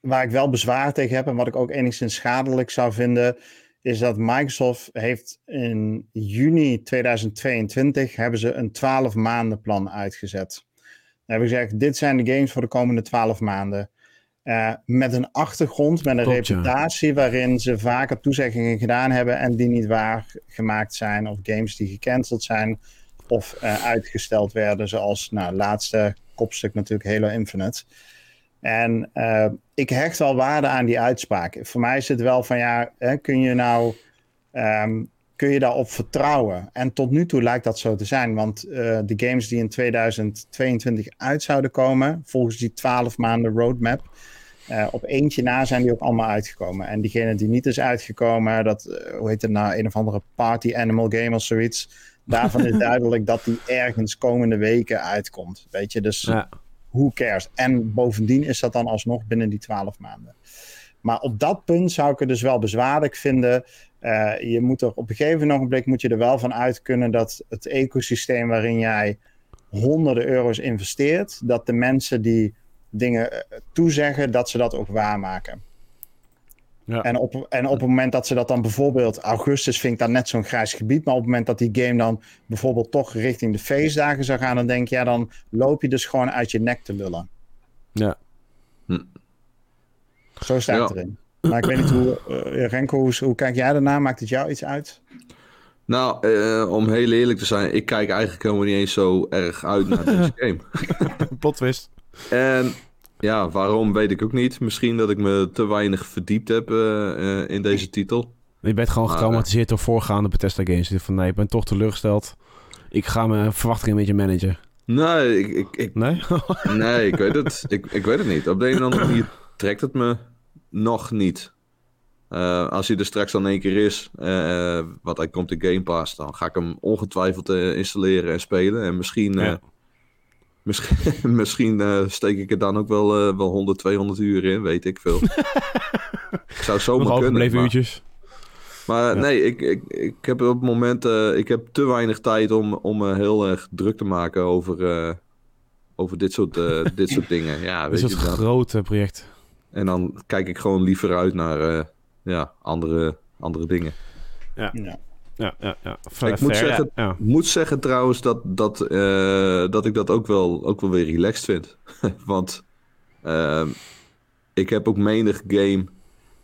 waar ik wel bezwaar tegen heb en wat ik ook enigszins schadelijk zou vinden, is dat Microsoft heeft in juni 2022 hebben ze een 12 maanden plan uitgezet. Dan hebben ze gezegd, dit zijn de games voor de komende 12 maanden. Eh, met een achtergrond, met een Klopt, ja. reputatie waarin ze vaker toezeggingen gedaan hebben en die niet waar gemaakt zijn. Of games die gecanceld zijn of eh, uitgesteld werden. Zoals nou, laatste kopstuk natuurlijk Halo Infinite. En eh, ik hecht wel waarde aan die uitspraak. Voor mij is het wel van ja, hè, kun je nou ehm, kun je daarop vertrouwen? En tot nu toe lijkt dat zo te zijn. Want de games die in 2022 uit zouden komen, volgens die 12 maanden roadmap, eh, op eentje na zijn die ook allemaal uitgekomen. En diegene die niet is uitgekomen, dat, eh, hoe heet het nou, een of andere party animal game of zoiets. Daarvan is [laughs] duidelijk dat die ergens komende weken uitkomt. Weet je, dus ja. who cares? En bovendien is dat dan alsnog binnen die 12 maanden. Maar op dat punt zou ik het dus wel bezwaarlijk vinden. Eh, je moet er op een gegeven ogenblik moet je er wel van uit kunnen dat het ecosysteem waarin jij honderden euro's investeert, dat de mensen die dingen eh, toezeggen, dat ze dat ook waarmaken. Ja. En, op, en op het moment dat ze dat dan bijvoorbeeld, augustus vind ik dat net zo'n grijs gebied, maar op het moment dat die game dan bijvoorbeeld toch richting de feestdagen zou gaan, dan denk ik, ja, dan loop je dus gewoon uit je nek te lullen. Ja. Zo staat het erin. Maar ik weet niet hoe, eh, Renko, hoe, hoe kijk jij daarna? Maakt het jou iets uit? Nou, eh, om heel eerlijk te zijn, ik kijk eigenlijk helemaal niet eens zo erg uit naar deze [laughs] game. Plot twist. En ja, waarom weet ik ook niet. Misschien dat ik me te weinig verdiept heb eh, eh, in deze titel. Je bent gewoon getraumatiseerd door voorgaande Bethesda games. Van nee, ik ben toch teleurgesteld. Ik ga mijn verwachtingen een beetje managen. Nee, ik, ik, ik, Nee? [laughs] nee, ik weet het. Ik, ik weet het niet. Op de een of andere manier trekt het me nog niet. Eh, als hij er straks dan één keer is, eh, wat hij komt in Game Pass, dan ga ik hem ongetwijfeld installeren en spelen. En misschien, Ja. Misschien, [laughs] misschien eh, steek ik er dan ook wel, eh, wel 100, 200 uur in, weet ik veel. [laughs] Ik zou Nog zomaar kunnen. overbleven maar- uurtjes. Maar Ja. nee, ik, ik, ik heb op het moment eh, ik heb te weinig tijd om, om me heel erg druk te maken over, eh, over dit soort, eh, [laughs] dit soort dingen. Ja, Dit weet is je, het grote project. en dan kijk ik gewoon liever uit naar eh, ja, andere, andere dingen. Ja. Ja, ja, ja. Ik moet zeggen- ja, ja. Moet zeggen trouwens dat, dat, eh, dat ik dat ook wel, ook wel weer relaxed vind. [laughs] Want ehm, ik heb ook menig game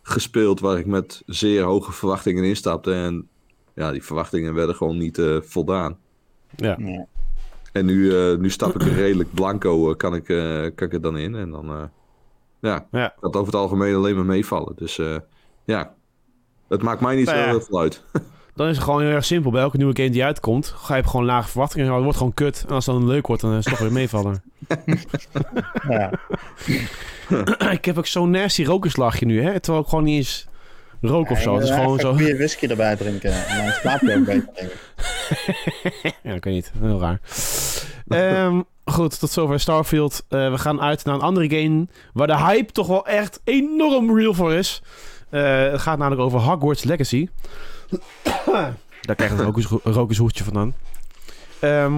gespeeld waar ik met zeer hoge verwachtingen instapte. En ja, die verwachtingen werden gewoon niet eh, voldaan. Ja. Ja. En nu, eh, nu stap ik er redelijk blanco, kan, ik, eh, kan ik er dan in. En dan, eh, ja, Ja. dat over het algemeen alleen maar meevallen. Dus eh, ja, het maakt mij niet Nou zo ja. heel veel uit. [laughs] Dan is het gewoon heel erg simpel. Bij elke nieuwe game die uitkomt, ga je gewoon lage verwachtingen. Het wordt gewoon kut. En als het dan leuk wordt, dan is het toch weer meevallen. [laughs] Ja. [clears throat] ik heb ook zo'n nasty rokerslagje nu, hè. Terwijl ik gewoon niet eens rook of zo. Het is gewoon zo... goede whisky erbij drinken. [laughs] En dan slaap je ook beter, denk ik. [laughs] Ja, ik weet niet. Heel raar. Ehm, goed, tot zover Starfield. Eh, we gaan uit naar een andere game waar de hype toch wel echt enorm real voor is. Eh, het gaat namelijk over Hogwarts Legacy. Daar krijg je een rokers- een rokershoedje vandaan. Ehm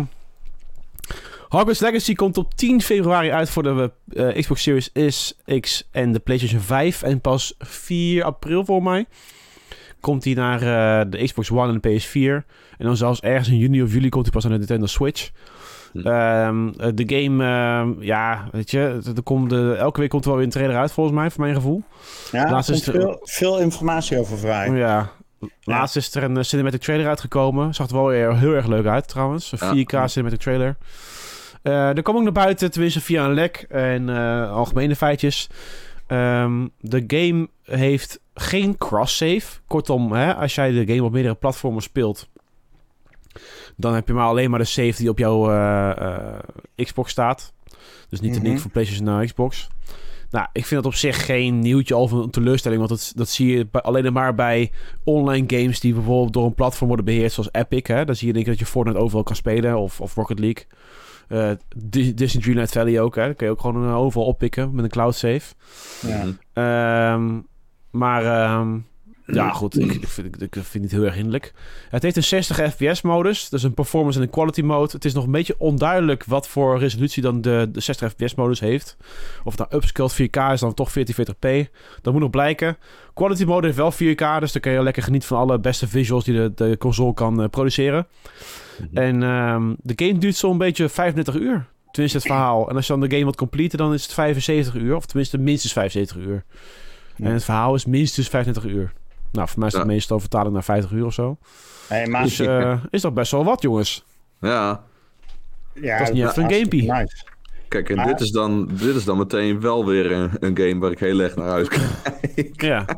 Hogwarts Legacy komt op 10 februari uit voor de eh, Xbox Series S, X en de PlayStation 5. En pas 4 april voor mij komt hij naar eh, de Xbox One en de PS4. En dan zelfs ergens in juni of juli komt hij pas aan de Nintendo Switch. Hm. Ehm, eh, de game, ehm, ja, weet je, er komt de, elke week komt er wel weer een trailer uit volgens mij, voor mijn gevoel. Ja, er Laatst is er- veel, veel informatie over vrij. Ja. Laatst is er een eh, cinematic trailer uitgekomen. Zag er wel weer heel erg leuk uit trouwens. Een Ja. 4K cinematic trailer. Eh er kwam ook naar buiten, tenminste via een lek en eh, algemene feitjes. Ehm, de game heeft geen cross-save. Kortom, hè, als jij de game op meerdere platformen speelt, dan heb je maar alleen maar de save die op jouw Xbox staat. Dus niet de Mhm. link van PlayStation naar Xbox. Nou, ik vind dat op zich geen nieuwtje of een teleurstelling. Want dat, dat zie je bij- alleen maar bij online games die bijvoorbeeld door een platform worden beheerd, zoals Epic. Hè? Dan zie je denk ik dat je Fortnite overal kan spelen. Of, of Rocket League. Di- Disney Dreamlight Valley ook. Hè? Dan kun je ook gewoon eh, overal oppikken met een cloud save. Ja. Ehm, maar ehm, ja, goed. Ik, ik, vind, ik vind het heel erg hinderlijk. Het heeft een 60 fps modus. Dus een performance en een quality mode. Het is nog een beetje onduidelijk wat voor resolutie dan de, de 60 fps modus heeft. Of het nou upscaled 4K is dan toch 1440p. Dat moet nog blijken. Quality mode heeft wel 4K. Dus dan kun je lekker genieten van alle beste visuals die de, de console kan eh, produceren. Mhm. En ehm, de game duurt zo'n beetje 35 uur. Tenminste het verhaal. En als je dan de game wilt completen, dan is het 75 uur. Of tenminste minstens 75 uur. Ja. En het verhaal is minstens 35 uur. Nou, voor mij is dat Ja. meestal vertalen naar 50 uur of zo. Hey, maar, Dus eh, is dat best wel wat, jongens. Ja, ja, dat is niet echt een gamepie. Nice. kijk, en Maar- dit, is dan, dit is dan meteen wel weer een, een game waar ik heel erg naar uitkijk. [laughs] Ja. [laughs]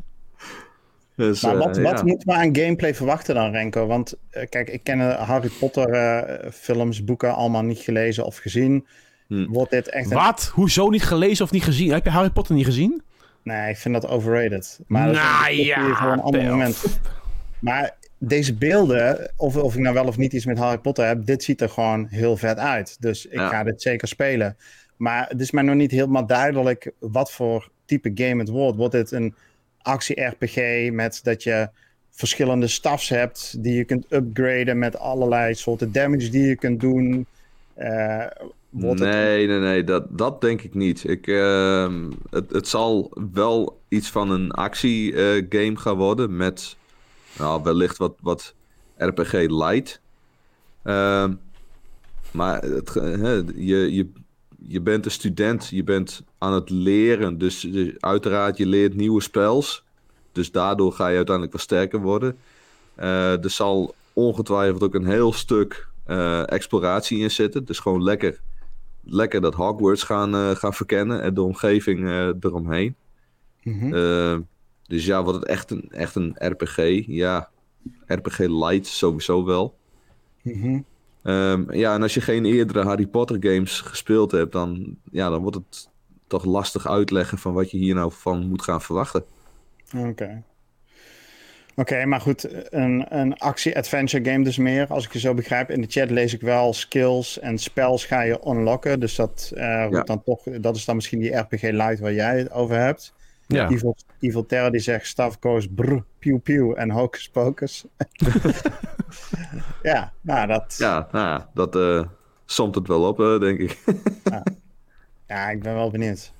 Dus, Maar eh, wat, wat ja. moeten we aan gameplay verwachten dan, Renko? Want eh, kijk, ik ken de Harry Potter eh, films, boeken allemaal niet gelezen of gezien. Hm. Wordt dit echt een... Wat? Hoezo niet gelezen of niet gezien? Heb je Harry Potter niet gezien? Nee, ik vind dat overrated. Maar dat is Nou ja, voor een ander moment. Maar deze beelden, of, of ik nou wel of niet iets met Harry Potter heb, dit ziet er gewoon heel vet uit. Dus ik Ja. ga dit zeker spelen. Maar het is mij nog niet helemaal duidelijk wat voor type game het wordt. Wordt dit een actie-RPG met dat je verschillende staffs hebt die je kunt upgraden met allerlei soorten damage die je kunt doen? Eh, Nee, nee, nee, dat, dat denk ik niet. Ik, ehm, het, het zal wel iets van een actiegame gaan worden met nou, wellicht wat, wat RPG light. Ehm, maar het, je, je, je bent een student, je bent aan het leren, dus, dus uiteraard je leert nieuwe spels. Dus daardoor ga je uiteindelijk wat sterker worden. Eh, er zal ongetwijfeld ook een heel stuk eh, exploratie in zitten. Dus gewoon lekker lekker dat Hogwarts gaan, eh, gaan verkennen en de omgeving eh, eromheen. Mhm. Eh, dus ja, wordt het echt een, echt een RPG? Ja, RPG light sowieso wel. Mhm. Ehm, ja, en als je geen eerdere Harry Potter games gespeeld hebt, dan, ja, dan wordt het toch lastig uitleggen van wat je hier nou van moet gaan verwachten. Oké. Oké, maar goed, een, een actie-adventure game dus meer, als ik je zo begrijp. In de chat lees ik wel skills en spells ga je unlocken. Dus dat, eh, wordt dan toch, dat is dan misschien die RPG Light waar jij het over hebt. Ja. Evil, Evil Terror die zegt stuff goes brr, pew pew en hocus pocus. [laughs] ja, nou dat... Ja, nou ja, dat eh, somt het wel op, eh, denk ik. Ja, ik ben wel benieuwd.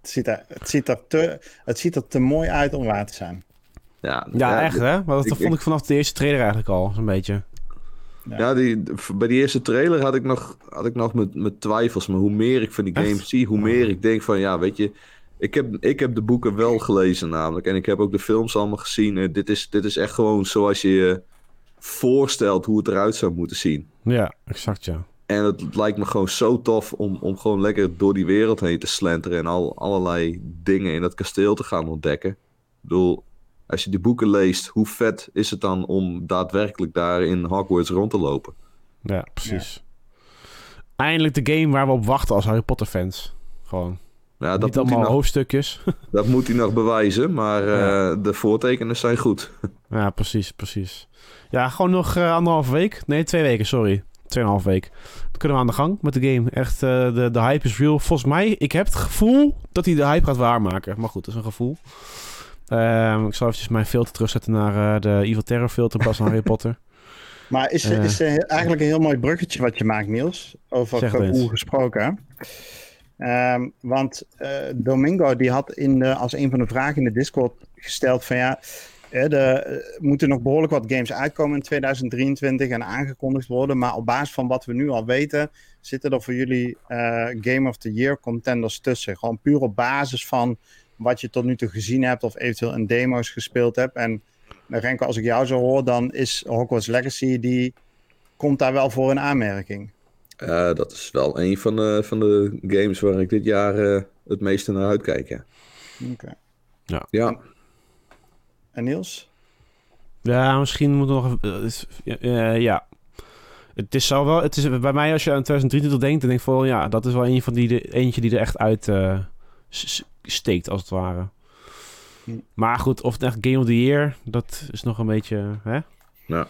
Het ziet er, het ziet er, te, het ziet er te mooi uit om waar te zijn. Ja, Ja, echt hè? Maar dat ik- vond ik vanaf de eerste trailer eigenlijk al, zo'n beetje. Ja, die, bij die eerste trailer had ik nog, had ik nog met, met twijfels. Maar hoe meer ik van die Echt? games zie, hoe meer ik denk van... Ja, weet je, ik heb, ik heb de boeken wel gelezen namelijk. En ik heb ook de films allemaal gezien. Eh, dit, is, dit is echt gewoon zoals je je voorstelt hoe het eruit zou moeten zien. Ja, exact ja. En het lijkt me gewoon zo tof om, om gewoon lekker door die wereld heen te slenteren. En al, allerlei dingen in dat kasteel te gaan ontdekken. Ik bedoel, als je die boeken leest, hoe vet is het dan om daadwerkelijk daar in Hogwarts rond te lopen? Ja, precies. Eindelijk de game waar we op wachten als Harry Potter fans. Gewoon. Ja, Niet dat, moet hij, allemaal nog, hoofdstukjes. [laughs] dat moet hij nog bewijzen, maar eh, de voortekenen zijn goed. [laughs] ja, precies, precies. Ja, gewoon nog eh, anderhalve week. Nee, twee weken, sorry. Tweeënhalf week. Dan kunnen we aan de gang met de game. Echt, eh, de, de hype is real. Volgens mij, ik heb het gevoel dat hij de hype gaat waarmaken. Maar goed, dat is een gevoel. Ehm, ik zal eventjes mijn filter terugzetten naar eh, de Evil Terror filter in plaats van Harry [laughs] Potter. Maar is, Eh. is er eigenlijk een heel mooi bruggetje wat je maakt, Niels. Over gevoel gesproken. Ehm, want eh, Domingo die had in de, als een van de vragen in de Discord gesteld van ja, er moeten nog behoorlijk wat games uitkomen in 2023 en aangekondigd worden. Maar op basis van wat we nu al weten, zitten er voor jullie Game of the Year contenders tussen. Gewoon puur op basis van wat je tot nu toe gezien hebt of eventueel in demo's gespeeld hebt. En nou, Renko, als ik jou zo hoor, dan is Hogwarts Legacy, die komt daar wel voor in aanmerking. Eh, dat is wel een van de, van de games waar ik dit jaar eh, het meeste naar uitkijk. Ja. Oké. ja, En Niels? Ja, misschien moet nog... even- eh, is- ja, eh, ja. Het is, zo wel, het is bij mij als je aan 2023 denkt, dan denk ik van ja, dat is wel een van die, de, eentje die er echt uit eh, steekt, als het ware. Hm. Maar goed, of het echt Game of the Year, dat is nog een beetje... Hè? Ja.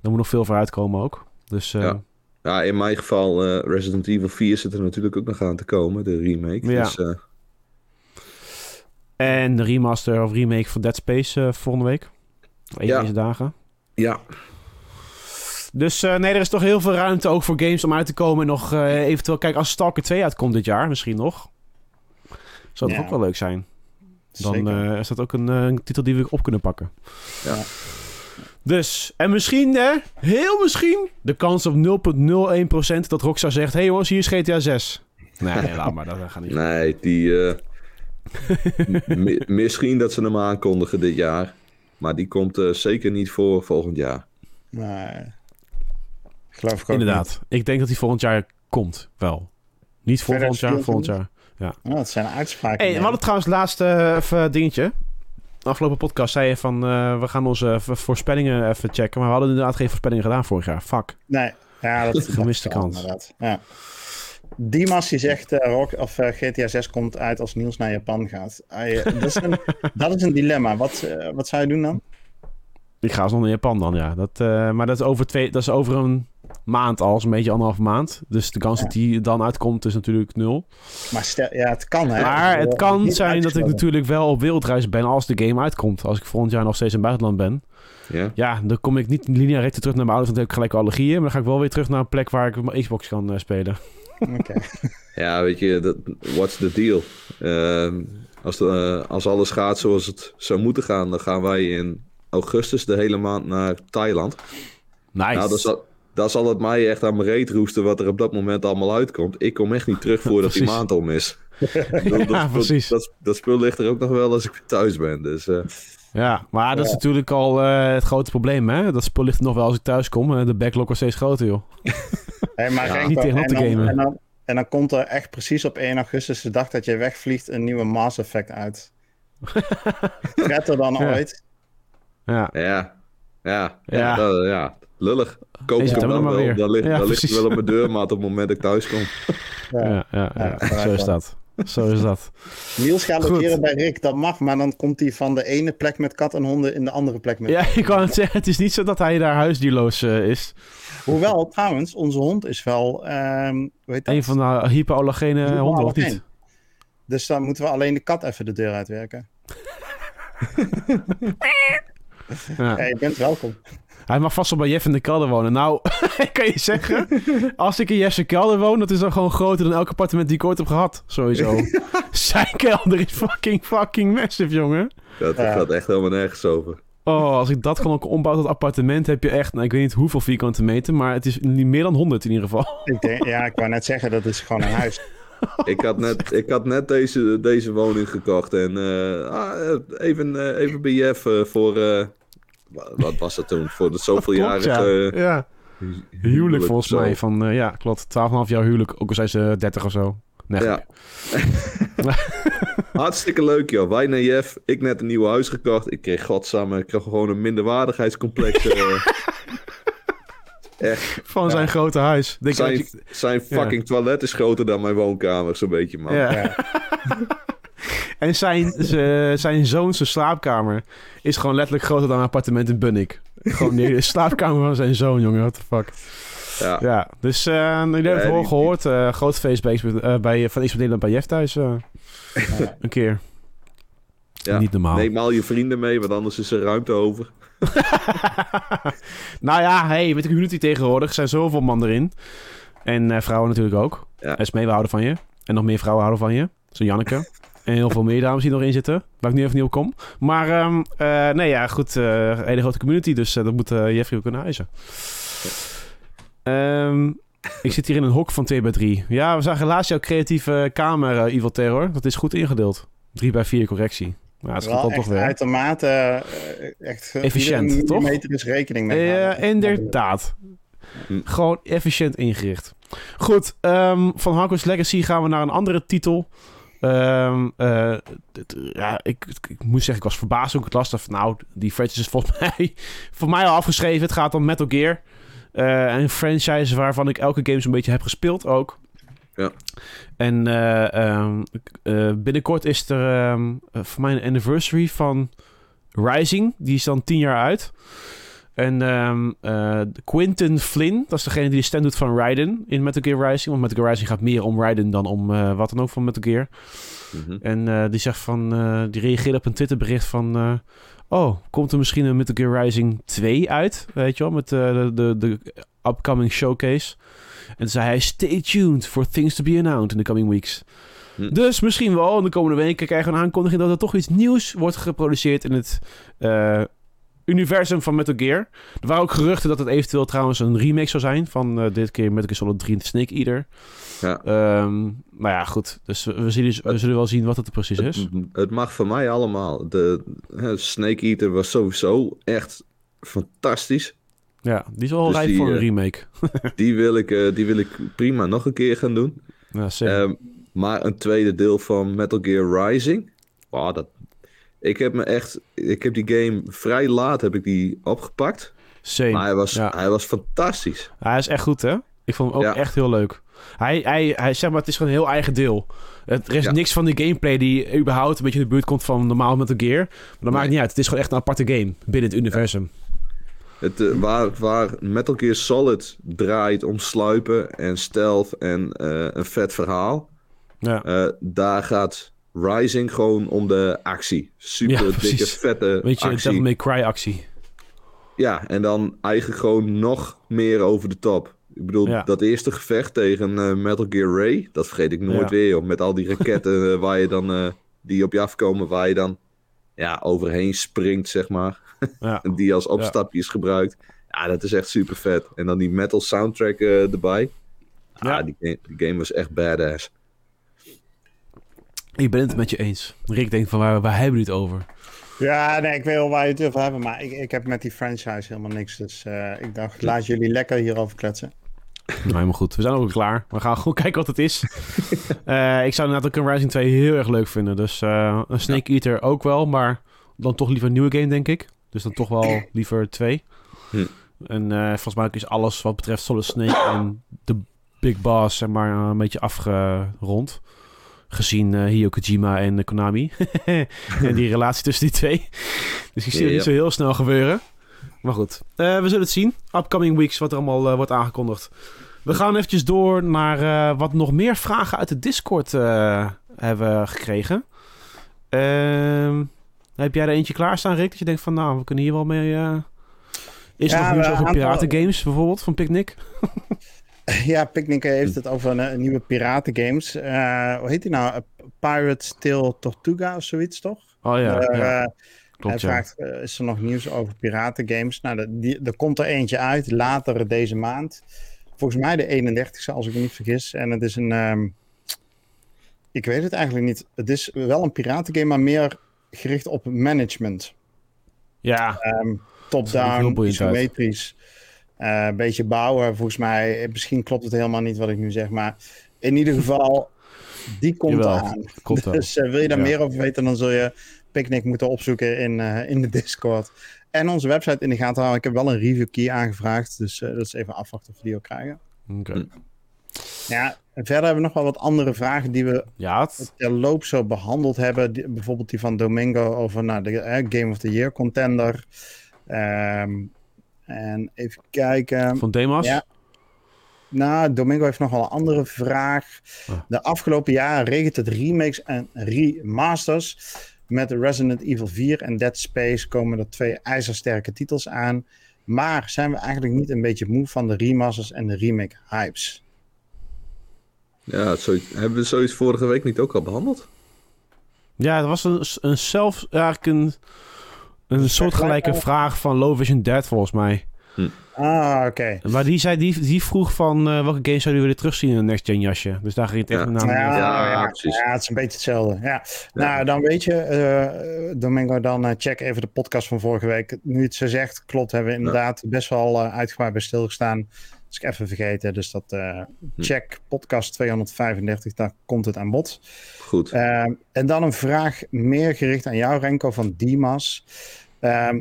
Daar moet nog veel voor uitkomen ook. Dus eh, Ja. ja, in mijn geval eh, Resident Evil 4 zit er natuurlijk ook nog aan te komen, de remake. Ja. Dus, eh, En de remaster of remake van Dead Space volgende week. Eén Ja. deze dagen. ja, Dus eh, nee, er is toch heel veel ruimte ook voor games om uit te komen. En nog eh, eventueel, kijk, als Stalker 2 uitkomt dit jaar, misschien nog. Zou dat Ja. ook wel leuk zijn. Dan eh, is dat ook een, eh, een titel die we op kunnen pakken. Ja. Dus, en misschien, hè, heel misschien, de kans op 0,01% dat Rockstar zegt... hey jongens, hier is GTA 6. Nee, [laughs] laat maar, dat gaat niet. nee, die... eh, mi- misschien dat ze hem aankondigen dit jaar. Maar die komt eh, zeker niet voor volgend jaar. Nee. Geloof ik ook Inderdaad, ik denk dat hij volgend jaar komt, wel. Niet voor volgend jaar, volgend jaar. Niet. Oh, dat zijn uitspraken. Hey, we nee. hadden trouwens het laatste eh, even dingetje. Afgelopen podcast zei je van... eh, we gaan onze voorspellingen even checken. Maar we hadden inderdaad geen voorspellingen gedaan vorig jaar. Fuck. Nee, ja, dat [laughs] Gemiste kans. Ja. Dimas die zegt eh, Rock, of, eh, GTA 6 komt uit als Niels naar Japan gaat. Ja, dat, is een, [laughs] dat is een dilemma. Wat, eh, wat zou je doen dan? Ik ga alsnog naar Japan dan, ja. Dat, eh, maar dat is, over twee, dat is over een maand al. Zo'n beetje anderhalf maand. Dus de kans Ja. dat die dan uitkomt is natuurlijk nul. Maar stel, ja, het kan hè. Maar het kan zijn dat ik natuurlijk wel op wereldreis ben als de game uitkomt. Als ik volgend jaar nog steeds in het buitenland ben. Ja, Ja, dan kom ik niet lineair recht terug naar mijn ouders. Want dan heb ik gelijk allergieën. Maar dan ga ik wel weer terug naar een plek waar ik mijn Xbox kan eh, spelen. Oké. [laughs] ja weet je, dat, what's the deal? Ehm, als, de, eh, als alles gaat zoals het zou moeten gaan, dan gaan wij in augustus de hele maand naar Thailand. Nice. Nou, dan zal, dan zal het mij echt aan mijn reet roesten wat er op dat moment allemaal uitkomt. Ik kom echt niet terug [laughs] voordat die maand om is. [laughs] dat, Ja, dat, precies. Dat, dat spul ligt er ook nog wel als ik thuis ben. Dus eh, Ja, maar dat is natuurlijk al eh, het grote probleem, hè? Dat spul ligt er nog wel als ik thuis kom. De backlog wordt steeds groter, joh. [laughs] Hey, maar Ja, Renko, niet tegenop en te dan- gamen. En dan, en dan komt er echt precies op 1 augustus, de dag dat je wegvliegt, een nieuwe Mass Effect uit. Red er dan Ja. ooit? Ja, ja, ja, ja, Ja. dat- ja, lullig. Koop hem dan dan wel. weer. Dan, ligt, Ja, dan ligt hij precies. wel op mijn deurmaat op het moment dat ik thuis kom. [laughs] Ja. ja, ja, ja. Ja, vooruit zo is dat. Zo is dat. Niels gaat logeren bij Rick, dat mag, maar dan komt hij van de ene plek met kat en honden in de andere plek met Ja, ik wou het zeggen, het is niet zo dat hij daar huisdierloos eh, is. Hoewel, trouwens, onze hond is wel, ehm hoe heet dat? Een van de hypoallergene honden, of niet? Dus dan moeten we alleen de kat even de deur uitwerken. [laughs] Ja. Ja, je bent welkom. Hij mag vast wel bij Jeff in de kelder wonen. Nou, [laughs] kan je zeggen, [laughs] als ik in Jeff's kelder woon, dat is dan gewoon groter dan elk appartement die ik ooit heb gehad. Sowieso. [laughs] Zijn kelder is fucking, fucking massive, jongen. Dat Ja. gaat echt helemaal nergens over. Oh, als ik dat gewoon ook ombouw tot appartement, heb je echt, nou, ik weet niet hoeveel vierkante meter, maar het is niet meer dan 100 in ieder geval. Ik denk, ja, ik wou net zeggen, dat is gewoon een huis. Ik had net, ik had net deze, deze woning gekocht. En eh, ah, even, eh, even bij Jeff eh, voor... eh, wa- wat was dat toen? Voor de zoveeljarige... ja. Huwelijk volgens zo. mij van, eh, ja, klopt. 12,5 jaar huwelijk, ook al zijn ze 30 of zo. Nee, Ja. [laughs] Hartstikke leuk, joh. Wij naar Jeff. Ik net een nieuw huis gekocht. Ik kreeg godsamme, ik kreeg gewoon een minderwaardigheidscomplex. eh. [laughs] Echt. van zijn grote huis. Denk Zijn, je- zijn fucking toilet is groter dan mijn woonkamer, zo'n beetje, man. ja. [laughs] En zijn, z- zijn zoon zijn slaapkamer is gewoon letterlijk groter dan een appartement in Bunnik. Gewoon de slaapkamer van zijn zoon, jongen. What the fuck. Ja. Ja, dus eh jullie hebben het al gehoord. eh groot feest bij, eh, bij, van Xbox Nederland bij Jeff thuis. eh, een keer. Ja. Niet normaal. Neem al je vrienden mee, want anders is er ruimte over. [laughs] nou ja, hey, met de community tegenwoordig er zijn zoveel man erin. En eh, vrouwen natuurlijk ook. Ja. Esmee, we houden van je. En nog meer vrouwen houden van je. Zo Janneke. En heel veel meer dames die nog in zitten. Waar ik nu even niet op kom. Maar eh, nee, ja, goed. een hele grote community. Dus eh, dat moet Jeffrey ook kunnen eisen. Ehm, ik zit hier in een hok van 2 bij 3 Ja, we zagen laatst jouw creatieve kamer, Evil Terror. Dat is goed ingedeeld. 3 bij 4 correctie. Ja, Wel gaat dan toch weer. uitermate echt, Efficiënt, toch? millimeter is rekening mee. Ja, houden. inderdaad. Hm. Gewoon efficiënt ingericht. Goed, ehm, van Hogwarts Legacy gaan we naar een andere titel. Ehm, eh, dit- ja, ik, ik, moet zeggen, ik was verbaasd hoe ik het las. Van, nou, die franchise is volgens [laughs] mij voor mij al afgeschreven. Het gaat om Metal Gear. Eh, een franchise waarvan ik elke game zo'n beetje heb gespeeld ook. Ja. En eh, ehm, eh, binnenkort is er ehm, eh, voor mij een anniversary van Rising. Die is dan tien jaar uit. En ehm eh, Quinton Flynn, dat is degene die de stem doet van Raiden in Metal Gear Rising. Want Metal Gear Rising gaat meer om Raiden dan om eh, wat dan ook van Metal Gear. Mhm. En eh, die zegt van, die reageerde op een Twitterbericht van, oh, komt er misschien een Metal Gear Rising 2 uit, weet je wel, met de, de, de upcoming showcase. En toen zei hij, stay tuned for things to be announced in the coming weeks. Hm. Dus misschien wel in de komende weken krijgen we een aankondiging dat er toch iets nieuws wordt geproduceerd in het eh, universum van Metal Gear. Er waren ook geruchten dat het eventueel trouwens een remake zou zijn van eh, dit keer Metal Gear Solid 3 Snake Eater. Ja. Ehm, nou ja, goed. Dus we, zullen, we zullen wel zien wat het precies is. Het, het mag van mij allemaal. De Snake Eater was sowieso echt fantastisch. Ja, die is wel Dus rijp voor een eh, remake. [laughs] Die wil, ik, eh, die wil ik prima nog een keer gaan doen. Ja, zeker. Ehm, maar een tweede deel van Metal Gear Rising. Wow, dat... Ik heb me echt. Ik heb die game vrij laat heb ik die opgepakt. Same. Maar hij was, Ja. hij was fantastisch. Hij is echt goed, hè? Ik vond hem ook Ja. echt heel leuk. Hij, hij, hij, zeg maar, het is gewoon een heel eigen deel. Het- Er is Ja. niks van die gameplay die überhaupt een beetje in de buurt komt van normaal Metal Gear. Maar dat maakt niet uit. Het is gewoon echt een aparte game binnen het universum. Het, eh, waar, waar Metal Gear Solid draait om sluipen en stealth en eh, een vet verhaal. Ja, eh, daar gaat Rising gewoon om de actie. Super Ja, dikke, vette Weet je, actie. Devil May Cry actie. Ja, en dan eigenlijk gewoon nog meer over de top. Ik bedoel, Ja. dat eerste gevecht tegen eh, Metal Gear Ray, dat vergeet ik nooit Ja. weer. Joh, met al die raketten eh, waar je dan, eh, die op je afkomen, waar je dan ja, overheen springt, zeg maar. [laughs] Ja. En die als opstapjes gebruikt. Ja, dat is echt super vet. En dan die metal soundtrack erbij. Ja. Ah, die, game- die game was echt badass. Ik ben het met je eens. Rick denkt van, waar, waar hebben we het over? Ja, nee, ik weet wel waar je het over hebben, maar ik, ik heb met die franchise helemaal niks. Dus eh, ik dacht, laat jullie lekker hierover kletsen. Nou, helemaal goed. We zijn ook klaar. We gaan gewoon [laughs] kijken wat het is. [laughs] Eh, ik zou inderdaad ook een Rising 2 heel erg leuk vinden. Dus eh, een Snake Eater ook wel. Maar dan toch liever een nieuwe game, denk ik. Dus dan toch wel liever twee. Hm. En eh, volgens mij is alles wat betreft Solid Snake en de Big Boss zeg maar, een beetje afgerond. Gezien eh Hideo Kojima en eh, Konami. [laughs] en die relatie tussen die twee. Dus ik zie het niet zo heel snel gebeuren. Maar goed, Eh, we zullen het zien. Upcoming weeks, wat er allemaal wordt aangekondigd. We gaan eventjes door naar eh, wat nog meer vragen uit de Discord eh, hebben gekregen. Ehm, heb jij er eentje klaarstaan, Rick? Dat je denkt van, nou, we kunnen hier wel mee... eh, Is er Ja, nog nieuws over aantal- piratengames bijvoorbeeld van Picnic? [laughs] Ja, Picnic heeft het over een, een nieuwe piratengames. Eh hoe heet die nou? Pirates Tale Tortuga of zoiets, toch? Oh ja, Eh, ja eh, klopt hij vraagt, eh, is er nog nieuws over piratengames? Nou, de- die, er komt er eentje uit, later deze maand. Volgens mij de 31ste, als ik me niet vergis. En het is een... ehm, ik weet het eigenlijk niet. Het is wel een piratengame, maar meer gericht op management. Ja, Ehm, heel Top-down, uit. Eh, een beetje bouwen, volgens mij. Misschien klopt het helemaal niet wat ik nu zeg, maar in ieder geval, die komt Jawel, aan. Dus eh, wil je daar Ja. meer over weten, dan zul je Picnic moeten opzoeken in, eh, in de Discord. En onze website in de gaten houden. Ik heb wel een review key aangevraagd, dus eh, dat is even afwachten of we die ook krijgen. Oké. Ja, en verder hebben we nog wel wat andere vragen die we Ja, het, terloop zo behandeld hebben. Die- bijvoorbeeld die van Domingo over nou, de Game of the Year contender. Ehm, en even kijken. van Demas? Ja. Nou, Domingo heeft nog wel een andere vraag. Ah. De afgelopen jaren regent het remakes en remasters. Met Resident Evil 4 en Dead Space komen er twee ijzersterke titels aan. Maar zijn we eigenlijk niet een beetje moe van de remasters en de remake hypes? Ja, zoiets, hebben we zoiets vorige week niet ook al behandeld? Ja, het was een, een zelf, eigenlijk een, een soortgelijke vraag van Low Vision Dead volgens mij. Ah, oké. Maar die, zei, die, die vroeg van eh, welke games zouden jullie terugzien in een next gen jasje. Dus daar ging het echt Ja. naar. Ja, Ja, ja, precies. ja, het is een beetje hetzelfde. Ja. Nou, dan weet je, eh, Domingo, dan eh, check even de podcast van vorige week. Nu het zo zegt, klopt, hebben we inderdaad best wel eh, uitgebreid bij stilgestaan. Dat is ik even vergeten. Dus dat eh, check podcast 235, daar komt het aan bod. Goed. Ehm, en dan een vraag meer gericht aan jou, Renko, van Dimas. Ehm,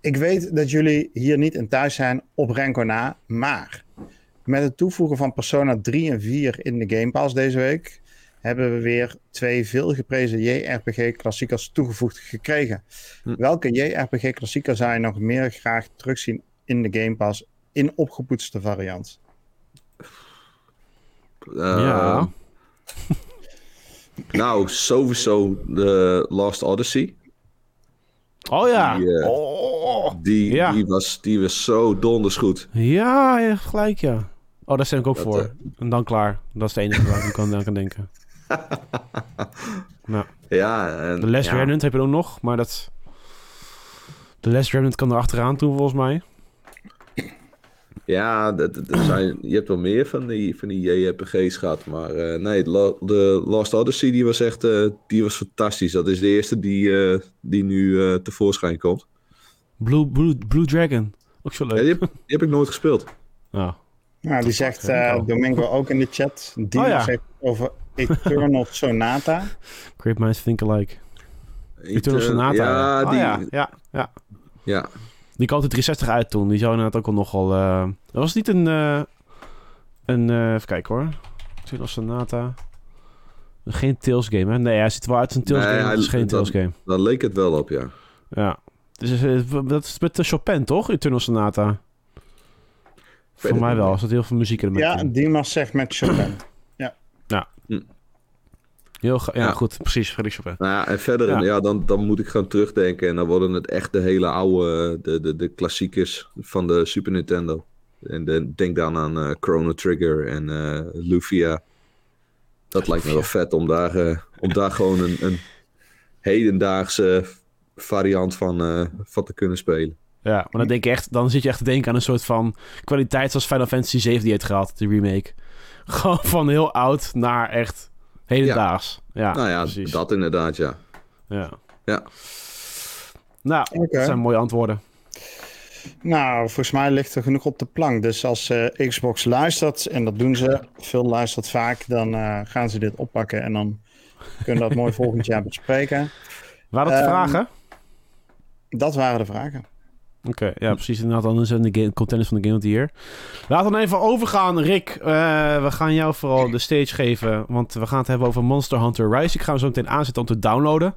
ik weet dat jullie hier niet in thuis zijn op Renko na, maar met het toevoegen van Persona 3 en 4 in de Game Pass deze week hebben we weer twee veelgeprezen JRPG-klassiekers toegevoegd gekregen. Hm. Welke JRPG-klassieker zou je nog meer graag terugzien in de Game Pass in opgepoetste variant? Eh, ja. [laughs] Nou, sowieso de Lost Odyssey. Oh ja. Die, eh, oh. Die, Ja. die, was, die was zo donders goed. Ja, gelijk ja. Oh, daar stem ik ook Dat, voor. eh, En dan klaar. Dat is het enige waar ik aan kan denken. [laughs] nou, Ja, en, de Last ja, Remnant heb je ook nog, maar dat... De Last Remnant kan er achteraan toe volgens mij. Ja, dat, dat- er zijn, je hebt wel meer van die, van die JRPG's gehad. Maar eh, nee, de, Lo- de Lost Odyssey die was echt eh, die was fantastisch. Dat is de eerste die, eh, die nu eh, tevoorschijn komt. Blue, Blue, Blue Dragon. Ook zo Ja, leuk. die, heb, die heb ik nooit gespeeld. Ja. Nou, die zegt eh, Domingo ook in de chat. [laughs] Die Oh ja. zegt over Eternal Sonata. Great minds think alike. Eternal Sonata. Ja, Oh die, ja, ja, ja. ja. Die kwam de 360 uit toen. Die zou inderdaad ook al nogal... eh Dat was niet een... eh, een eh, even kijken hoor. Eternal Sonata. Geen Tales game, hè? Nee, hij ziet er wel uit een Tales Nee, game. Het is hij- geen dat- Tales game. Daar leek het wel op, ja. Ja. Dus, eh, dat is met de Chopin, toch? Eternal Sonata. Voor mij wel. Er zat heel veel muziek in. Ja, Dimas zegt met Chopin. Heel ja, Ja. goed. Precies, Fredrik Chopin. Nou ja, en verder, Ja. ja. dan, dan moet ik gewoon terugdenken. En dan worden het echt de hele oude, de, de, de klassiekers van de Super Nintendo. En de, denk dan aan eh, Chrono Trigger en eh Lufia. Dat lijkt me wel vet om daar, eh, om daar gewoon een, een hedendaagse variant van, van te kunnen spelen. Ja, maar dan, denk ik echt, dan zit je echt te denken aan een soort van kwaliteit zoals Final Fantasy 7 die heeft gehad, de remake. [laughs] Gewoon van heel oud naar echt hedendaags. Ja, nou ja, precies. dat inderdaad, ja. Ja. Ja. Nou, dat zijn mooie antwoorden. Nou, volgens mij ligt er genoeg op de plank. Dus als eh, Xbox luistert, en dat doen ze, veel luistert vaak, dan eh, gaan ze dit oppakken en dan kunnen we dat mooi [laughs] volgend jaar bespreken. Waren dat Ehm, vragen? Dat waren de vragen. Oké, ja, precies. Inderdaad, dan zijn de game, contenders van de Game of the Year. Laten we dan even overgaan, Rick. Eh, we gaan jou vooral de stage geven, want we gaan het hebben over Monster Hunter Rise. Ik ga hem zo meteen aanzetten om te downloaden.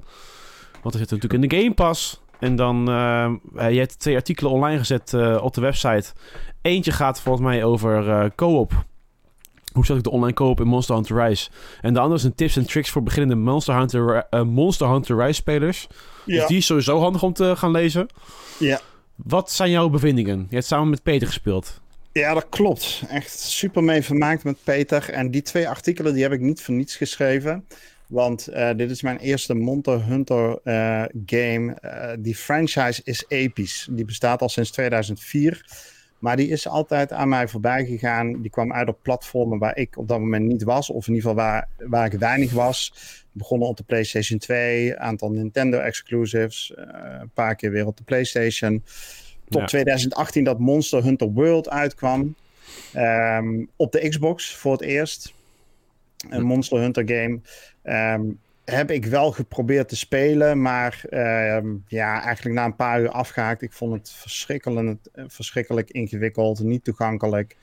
Want er zit natuurlijk in de Game Pass. En dan, eh eh, je hebt twee artikelen online gezet op de website. Eentje gaat volgens mij over co-op. Hoe zet ik de online co-op in Monster Hunter Rise? En de andere is een tips en tricks voor beginnende Monster Hunter, Monster Hunter Rise spelers. Dus die is sowieso handig om te gaan lezen. Ja. Wat zijn jouw bevindingen? Je hebt samen met Peter gespeeld. Ja, dat klopt. Echt super mee vermaakt met Peter. En die twee artikelen die heb ik niet voor niets geschreven. Want uh, dit is mijn eerste Monster Hunter uh, game. Uh, die franchise is episch. Die bestaat al sinds 2004. Maar die is altijd aan mij voorbij gegaan. Die kwam uit op platformen waar ik op dat moment niet was. Of in ieder geval waar, waar ik weinig was. Begonnen op de PlayStation 2. Een aantal Nintendo exclusives. een paar keer weer op de PlayStation. Tot ja. 2018 dat Monster Hunter World uitkwam. Um, op de Xbox voor het eerst. Een Monster Hunter game. Um, heb ik wel geprobeerd te spelen, maar uh, ja, eigenlijk na een paar uur afgehaakt. Ik vond het verschrikkelijk, verschrikkelijk ingewikkeld, niet toegankelijk,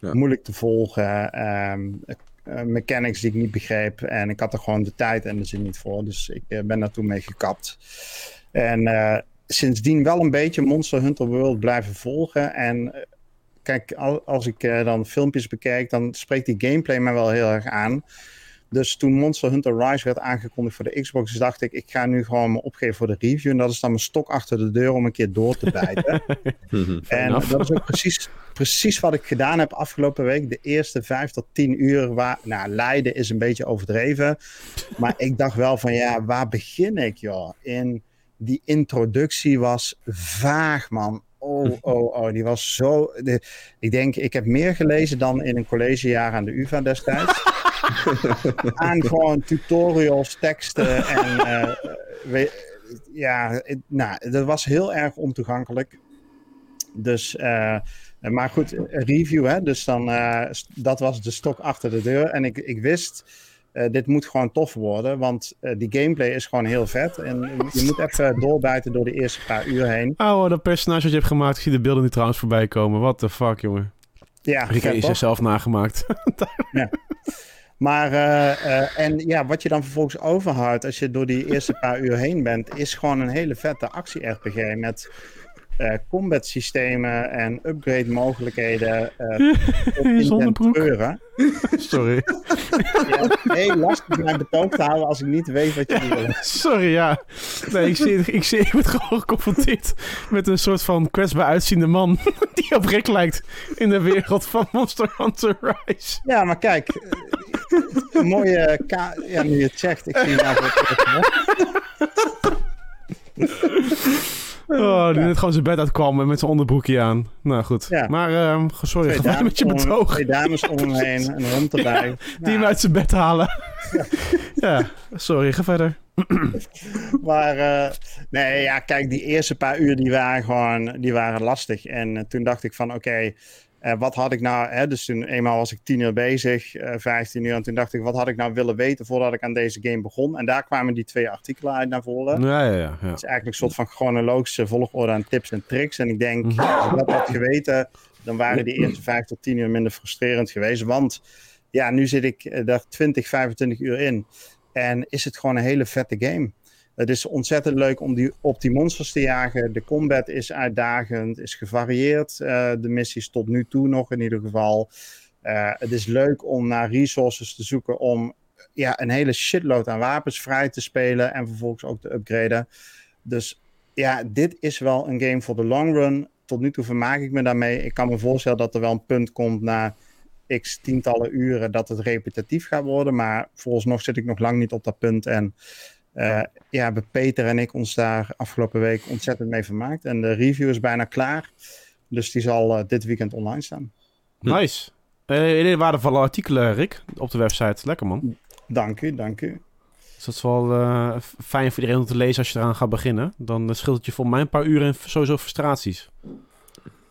ja. moeilijk te volgen. Um, uh, mechanics die ik niet begreep. En ik had er gewoon de tijd en de zin niet voor. Dus ik uh, ben daar toen mee gekapt. En eh, sindsdien wel een beetje Monster Hunter World blijven volgen. En eh, kijk, als ik dan filmpjes bekijk, dan spreekt die gameplay me wel heel erg aan. Dus toen Monster Hunter Rise werd aangekondigd voor de Xbox, dacht ik, ik ga nu gewoon me opgeven voor de review. En dat is dan mijn stok achter de deur om een keer door te bijten. [laughs] en dat is ook precies, precies wat ik gedaan heb afgelopen week. De eerste vijf tot tien uur, waar, nou, Leiden is een beetje overdreven. Maar ik dacht wel van, ja, waar begin ik, joh? In die introductie was vaag, man. Oh, oh, oh, die was zo. De, ik denk, ik heb meer gelezen dan in een collegejaar aan de UVA destijds. [laughs] [laughs] aan gewoon tutorials, teksten en. Uh, we, ja, nou, dat was heel erg ontoegankelijk. Dus, uh, maar goed, review, hè? Dus dan, uh, dat was de stok achter de deur. En ik, ik wist. Uh, dit moet gewoon tof worden, want die gameplay is gewoon heel vet. En je moet even doorbijten door de eerste paar uur heen. Oh, dat personage dat je hebt gemaakt, ik zie de beelden nu trouwens voorbij komen. What the fuck, jongen. Ja, ik heb jezelf nagemaakt. ja. [laughs] Maar, uh, en ja, wat je dan vervolgens overhoudt als je door die eerste paar uur heen bent, is gewoon een hele vette actie-RPG met uh, combat systemen en upgrade mogelijkheden. Uh, [laughs] Zonder broek. Sorry. Ja, nee, lastig mijn betoog te houden als ik niet weet wat je wil. [laughs] Sorry, ja. Nee, ik, zie, ik, zie, ik word gewoon geconfronteerd met een soort van kwetsbaar uitziende man [laughs] die op Rick lijkt in de wereld van Monster Hunter Rise. Ja, maar kijk, een [laughs] mooie ka ja, nu je het zegt, ik zie nou [laughs] Oh, die net gewoon zijn bed uitkwam met zijn onderbroekje aan. Nou goed. Ja. Maar uh, sorry, twee [laughs] ga met je betoog. Twee dames om hem heen, een hond erbij. Die hem uit zijn bed halen. Ja, ja sorry, ga verder. [clears throat] maar uh, nee, ja, kijk, die eerste paar uur die waren gewoon die waren lastig. En uh, toen dacht ik van, oké, okay, uh, wat had ik nou, hè, dus toen eenmaal was ik tien uur bezig, uh, 15 uur, en toen dacht ik, wat had ik nou willen weten voordat ik aan deze game begon? En daar kwamen die twee artikelen uit naar voren. Ja, ja, ja. ja. Het is eigenlijk een soort van chronologische volgorde aan tips en tricks. En ik denk, mm -hmm. als ik dat had geweten, dan waren die eerste vijf tot tien uur minder frustrerend geweest. Want ja, nu zit ik daar 20, 25 uur in. En is het gewoon een hele vette game. Het is ontzettend leuk om die, op die monsters te jagen. De combat is uitdagend, is gevarieerd. Uh, de missies tot nu toe nog in ieder geval. Uh, het is leuk om naar resources te zoeken om ja, een hele shitload aan wapens vrij te spelen en vervolgens ook te upgraden. Dus ja, dit is wel een game voor de long run. Tot nu toe vermaak ik me daarmee. Ik kan me voorstellen dat er wel een punt komt na x tientallen uren dat het repetitief gaat worden. Maar vooralsnog zit ik nog lang niet op dat punt. En uh, ja, hebben Peter en ik ons daar afgelopen week ontzettend mee vermaakt. En de review is bijna klaar. Dus die zal uh, dit weekend online staan. Nice. Uh, waardevolle artikelen, Rick, op de website. Lekker, man. Dank u, dank u. Dus dat is wel uh, fijn voor iedereen om te lezen als je eraan gaat beginnen. Dan scheelt het je voor mij een paar uren en sowieso frustraties.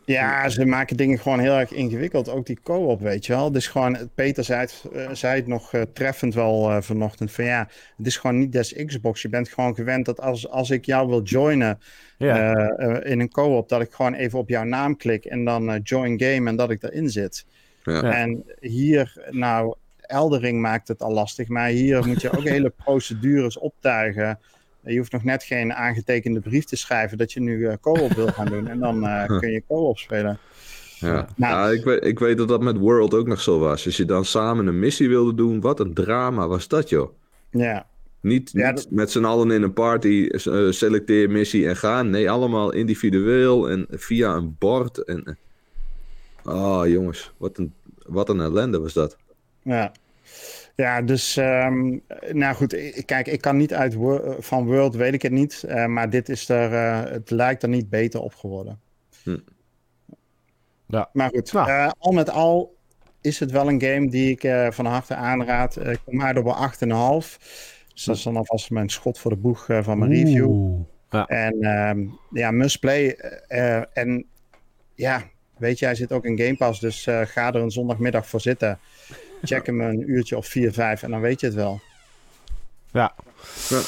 Ja, ze maken dingen gewoon heel erg ingewikkeld. Ook die co-op, weet je wel. Dus gewoon, Peter zei het, uh, zei het nog uh, treffend wel uh, vanochtend. Van ja, het is gewoon niet des Xbox. Je bent gewoon gewend dat als, als ik jou wil joinen ja. in een co-op, dat ik gewoon even op jouw naam klik en dan join game en dat ik erin zit. Ja. En hier, nou, Eldering maakt het al lastig. Maar hier moet je ook [laughs] hele procedures optuigen. Je hoeft nog net geen aangetekende brief te schrijven dat je nu uh, co-op wil gaan doen. En dan uh, kun je co-op spelen. Ja, nou, ik, weet, ik weet dat dat met World ook nog zo was. Als je dan samen een missie wilde doen, wat een drama was dat, joh. Ja, Niet, Ja, niet dat- met z'n allen in een party, eh, selecteer missie en gaan. Nee, allemaal individueel en via een bord. En... eh, Oh, jongens, wat een, wat een ellende was dat. Ja. Ja, dus ehm, nou goed, ik- kijk, ik kan niet uit Wo- van World, weet ik het niet, eh, maar dit is er, eh, het lijkt er niet beter op geworden. Hm. Ja. Maar goed, Nou. eh, al met al is het wel een game die ik eh, van harte aanraad. Eh, Ik kom uit op een 8,5. Dus dat is dan alvast mijn schot voor de boeg eh, van mijn review. Oeh. Ja. En ehm, ja, must play. eh, eh, en ja, weet je, hij zit ook in Game Pass, dus eh, ga er een zondagmiddag voor zitten. Check hem een uurtje of 4, 5 en dan weet je het wel. Ja. Ja.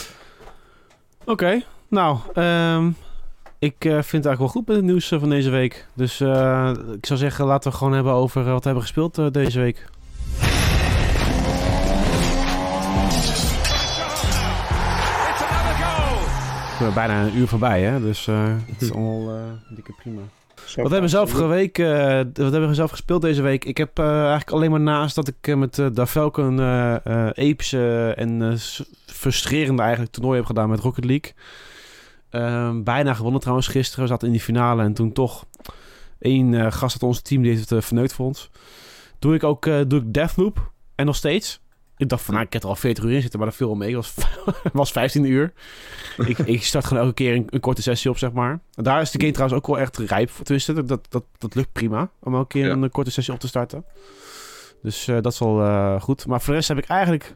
Oké, nou, ehm, ik eh, vind het eigenlijk wel goed met het nieuws eh, van deze week. Dus eh, ik zou zeggen, laten we het gewoon hebben over wat we hebben gespeeld deze week. We zijn bijna een uur voorbij, hè? Dus eh, het is allemaal eh, dikke prima. Wat hebben we zelf, geweek, eh, wat hebben we zelf gespeeld deze week? Ik heb eh, eigenlijk alleen maar naast dat ik eh, met uh, eh, epische en frustrerende eigenlijk toernooi heb gedaan met Rocket League. Ehm, bijna gewonnen trouwens gisteren. We zaten in die finale en toen toch één gast uit ons team die heeft het verneukt voor ons. Doe ik ook doe ik Deathloop en nog steeds. Ik dacht van, nou, ik heb er al 40 uur in zitten, maar dat viel wel mee. Het was, [laughs] was 15 uur. ik, ik start gewoon elke keer een, een, korte sessie op, zeg maar. En daar is de game trouwens ook wel echt rijp voor. Tenminste, dat, dat, dat, dat lukt prima om elke keer ja. een, korte sessie op te starten. Dus uh, dat is wel uh, goed. Maar voor de rest heb ik eigenlijk...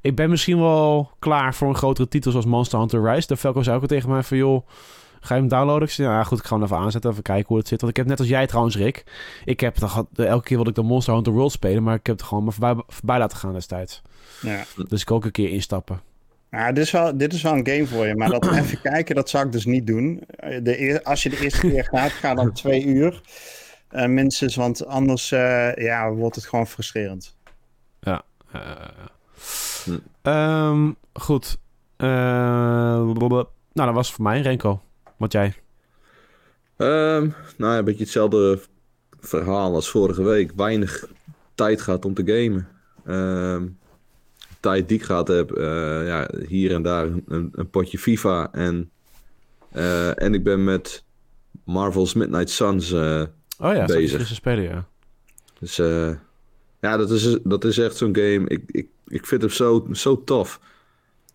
Ik ben misschien wel klaar voor een grotere titel zoals Monster Hunter Rise. De Velko zei ook al tegen mij van, joh... Ga je hem downloaden? Ik zei, ja goed, ik ga hem even aanzetten. Even kijken hoe het zit. Want ik heb net als jij trouwens, Rick. Ik heb toch, elke keer wilde ik de Monster Hunter World spelen. Maar ik heb het gewoon maar voorbij, voorbij laten gaan destijds. Ja. Dus ik ook een keer instappen. Ja, dit is, wel, dit is wel een game voor je. Maar dat even [clears throat] kijken, dat zou ik dus niet doen. De eer, als je de eerste keer gaat, ga dan twee uur. Uh, minstens, want anders uh, ja, wordt het gewoon frustrerend. Ja. Uh, hm. um, goed. Nou, dat was voor mij, Renko. Wat jij? Um, nou, een beetje hetzelfde verhaal als vorige week. Weinig tijd gehad om te gamen. Um, tijd die ik gehad heb, uh, ja, hier en daar een, een potje FIFA. En, uh, en ik ben met Marvel's Midnight Suns uh, oh ja, bezig. Spelen, ja. Dus ja, dat is, dat is echt zo'n game. Ik, ik, ik vind hem zo, zo tof.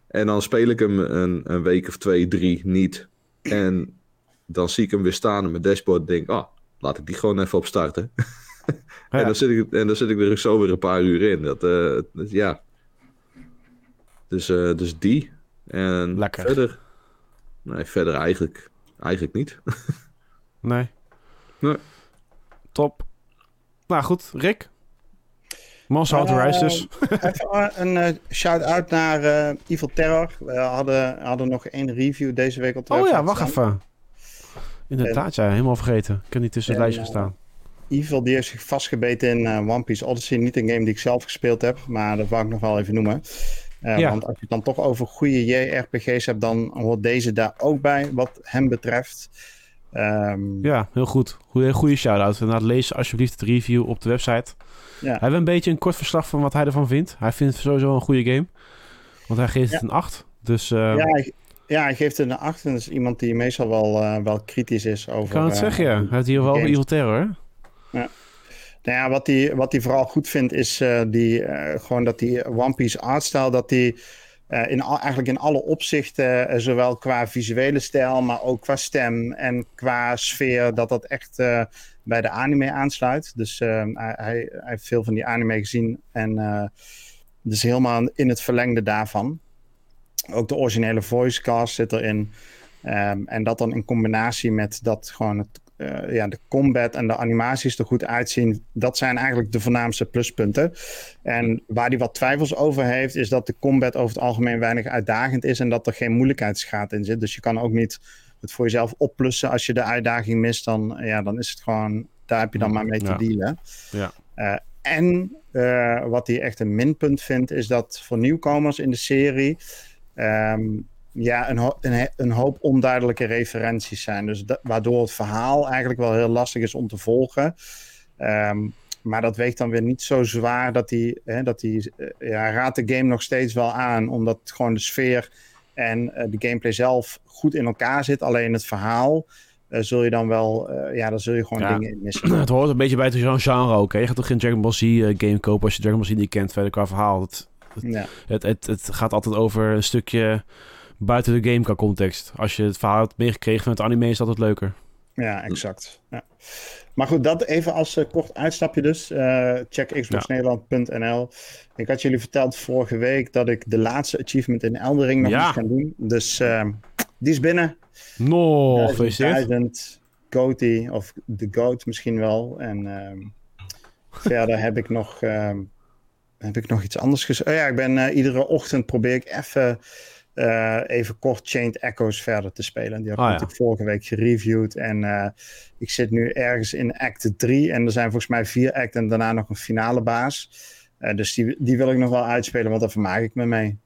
En dan speel ik hem een, een week of twee, drie niet. En dan zie ik hem weer staan op mijn dashboard en denk, ah, oh, laat ik die gewoon even opstarten. [laughs] En, dan zit ik, en dan zit ik er zo weer een paar uur in. Dat, uh, dat ja. Dus, uh, dus die. En Lekker. verder. Nee, verder eigenlijk, eigenlijk niet. [laughs] nee. Nee. Top. Nou goed, Rick. Hunter Rise dus. even een uh, shout-out naar Evil Terror. We hadden, hadden nog één review deze week op de Oh ja, wacht staan. even. Inderdaad, ja, helemaal vergeten. Ik heb niet tussen het lijstje gestaan. Evil die heeft zich vastgebeten in uh, One Piece Odyssey. Niet een game die ik zelf gespeeld heb, maar dat wou ik nog wel even noemen. Uh, ja. Want als je het dan toch over goede JRPG's hebt, dan hoort deze daar ook bij, wat hem betreft. Um, ja, heel goed. Goeie, goede shout-out. Inderdaad, lees alsjeblieft het review op de website. Ja. Hij heeft een beetje een kort verslag van wat hij ervan vindt. Hij vindt het sowieso een goede game. Want hij geeft ja. het een 8. Dus, uh, ja, hij, ja, hij geeft het een 8. En dat is iemand die meestal wel, uh, wel kritisch is over... Ik kan het uh, zeggen, ja. Hij heeft hier wel over Evil Terror? Ja. Nou ja, wat hij, wat hij vooral goed vindt is die, gewoon dat die One Piece artstyle, dat die in al, eigenlijk in alle opzichten, zowel qua visuele stijl, maar ook qua stem en qua sfeer, dat dat echt bij de anime aansluit. Dus hij, hij, heeft veel van die anime gezien en dus helemaal in het verlengde daarvan. Ook de originele voice cast zit erin. Um, en dat dan in combinatie met dat gewoon het uh, ja, de combat en de animaties er goed uitzien. Dat zijn eigenlijk de voornaamste pluspunten. En waar hij wat twijfels over heeft, is dat de combat over het algemeen weinig uitdagend is en dat er geen moeilijkheidsgraad in zit. Dus je kan ook niet het voor jezelf opplussen. Als je de uitdaging mist, dan, ja, dan is het gewoon, daar heb je dan maar mee te ja. dealen. Ja. Uh, en uh, wat hij echt een minpunt vindt, is dat voor nieuwkomers in de serie. Um, ja, een, ho een, een, hoop onduidelijke referenties zijn. Dus waardoor het verhaal eigenlijk wel heel lastig is om te volgen. Um, Maar dat weegt dan weer niet zo zwaar dat hij, hè, dat hij eh, ja, raadt de game nog steeds wel aan, omdat gewoon de sfeer en eh, de gameplay zelf goed in elkaar zit. Alleen het verhaal eh, zul je dan wel, eh, ja, dan zul je gewoon Ja. dingen in missen. [clears throat] Het hoort een beetje bij het genre- genre ook. Hè? Je gaat toch geen Dragon Ball Z game kopen als je Dragon Ball Z niet kent verder qua verhaal. Het, Ja. het, het, het gaat altijd over een stukje buiten de game qua context. Als je het verhaal hebt meegekregen van het anime is dat het leuker. Ja, exact. Ja. Maar goed, dat even als eh, kort uitstapje dus. Eh, check xboxnederland.nl. Ik had jullie verteld vorige week dat ik de laatste achievement in Eldering nog moest gaan doen. Dus ehm, die is binnen. No, gefeliciteerd. 1000 Goatee, of de Goat misschien wel. En ehm, verder heb ik nog, ehm, heb ik nog iets anders gezegd. Oh ja, ik ben eh, iedere ochtend probeer ik even, eh, even kort Chained Echoes verder te spelen. Die heb ik Ah, ja. natuurlijk vorige week gereviewd. En eh, ik zit nu ergens in act 3. En er zijn volgens mij vier acten en daarna nog een finale baas. Eh, dus die, die wil ik nog wel uitspelen, want daar vermaak ik me mee.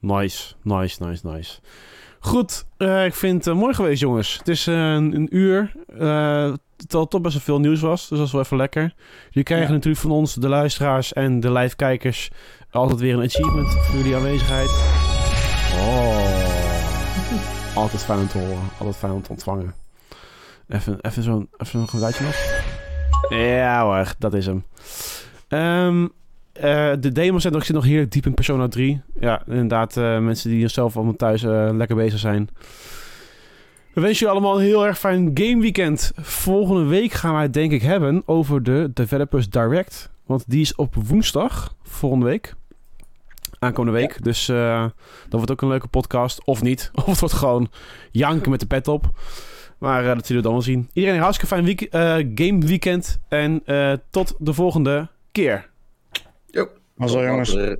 Nice, nice, nice, nice. Goed, eh, ik vind het mooi geweest, jongens. Het is een, een uur. eh terwijl het toch best wel veel nieuws was. Dus dat is wel even lekker. Jullie krijgen Ja. natuurlijk van ons, de luisteraars en de live-kijkers, altijd weer een achievement voor jullie aanwezigheid. Oh. [laughs] Altijd fijn om te horen. Altijd fijn om te ontvangen. Even, even zo'n even zo'n geluidje nog. Ja hoor, dat is hem. Ehm, eh, de demo zit nog, zit nog heel diep in Persona 3. Ja, inderdaad, eh, mensen die zelf allemaal thuis eh, lekker bezig zijn. We wensen jullie allemaal een heel erg fijn gameweekend. Volgende week gaan wij het denk ik hebben over de Developers Direct. Want die is op woensdag, volgende week. Aankomende week. Dus eh, dat wordt ook een leuke podcast. Of niet. [laughs] Of het wordt gewoon janken met de pet op. Maar eh, dat zullen we dan wel zien. Iedereen een hartstikke fijn week, eh, gameweekend. En eh, tot de volgende keer. Jo. Zo jongens. Later.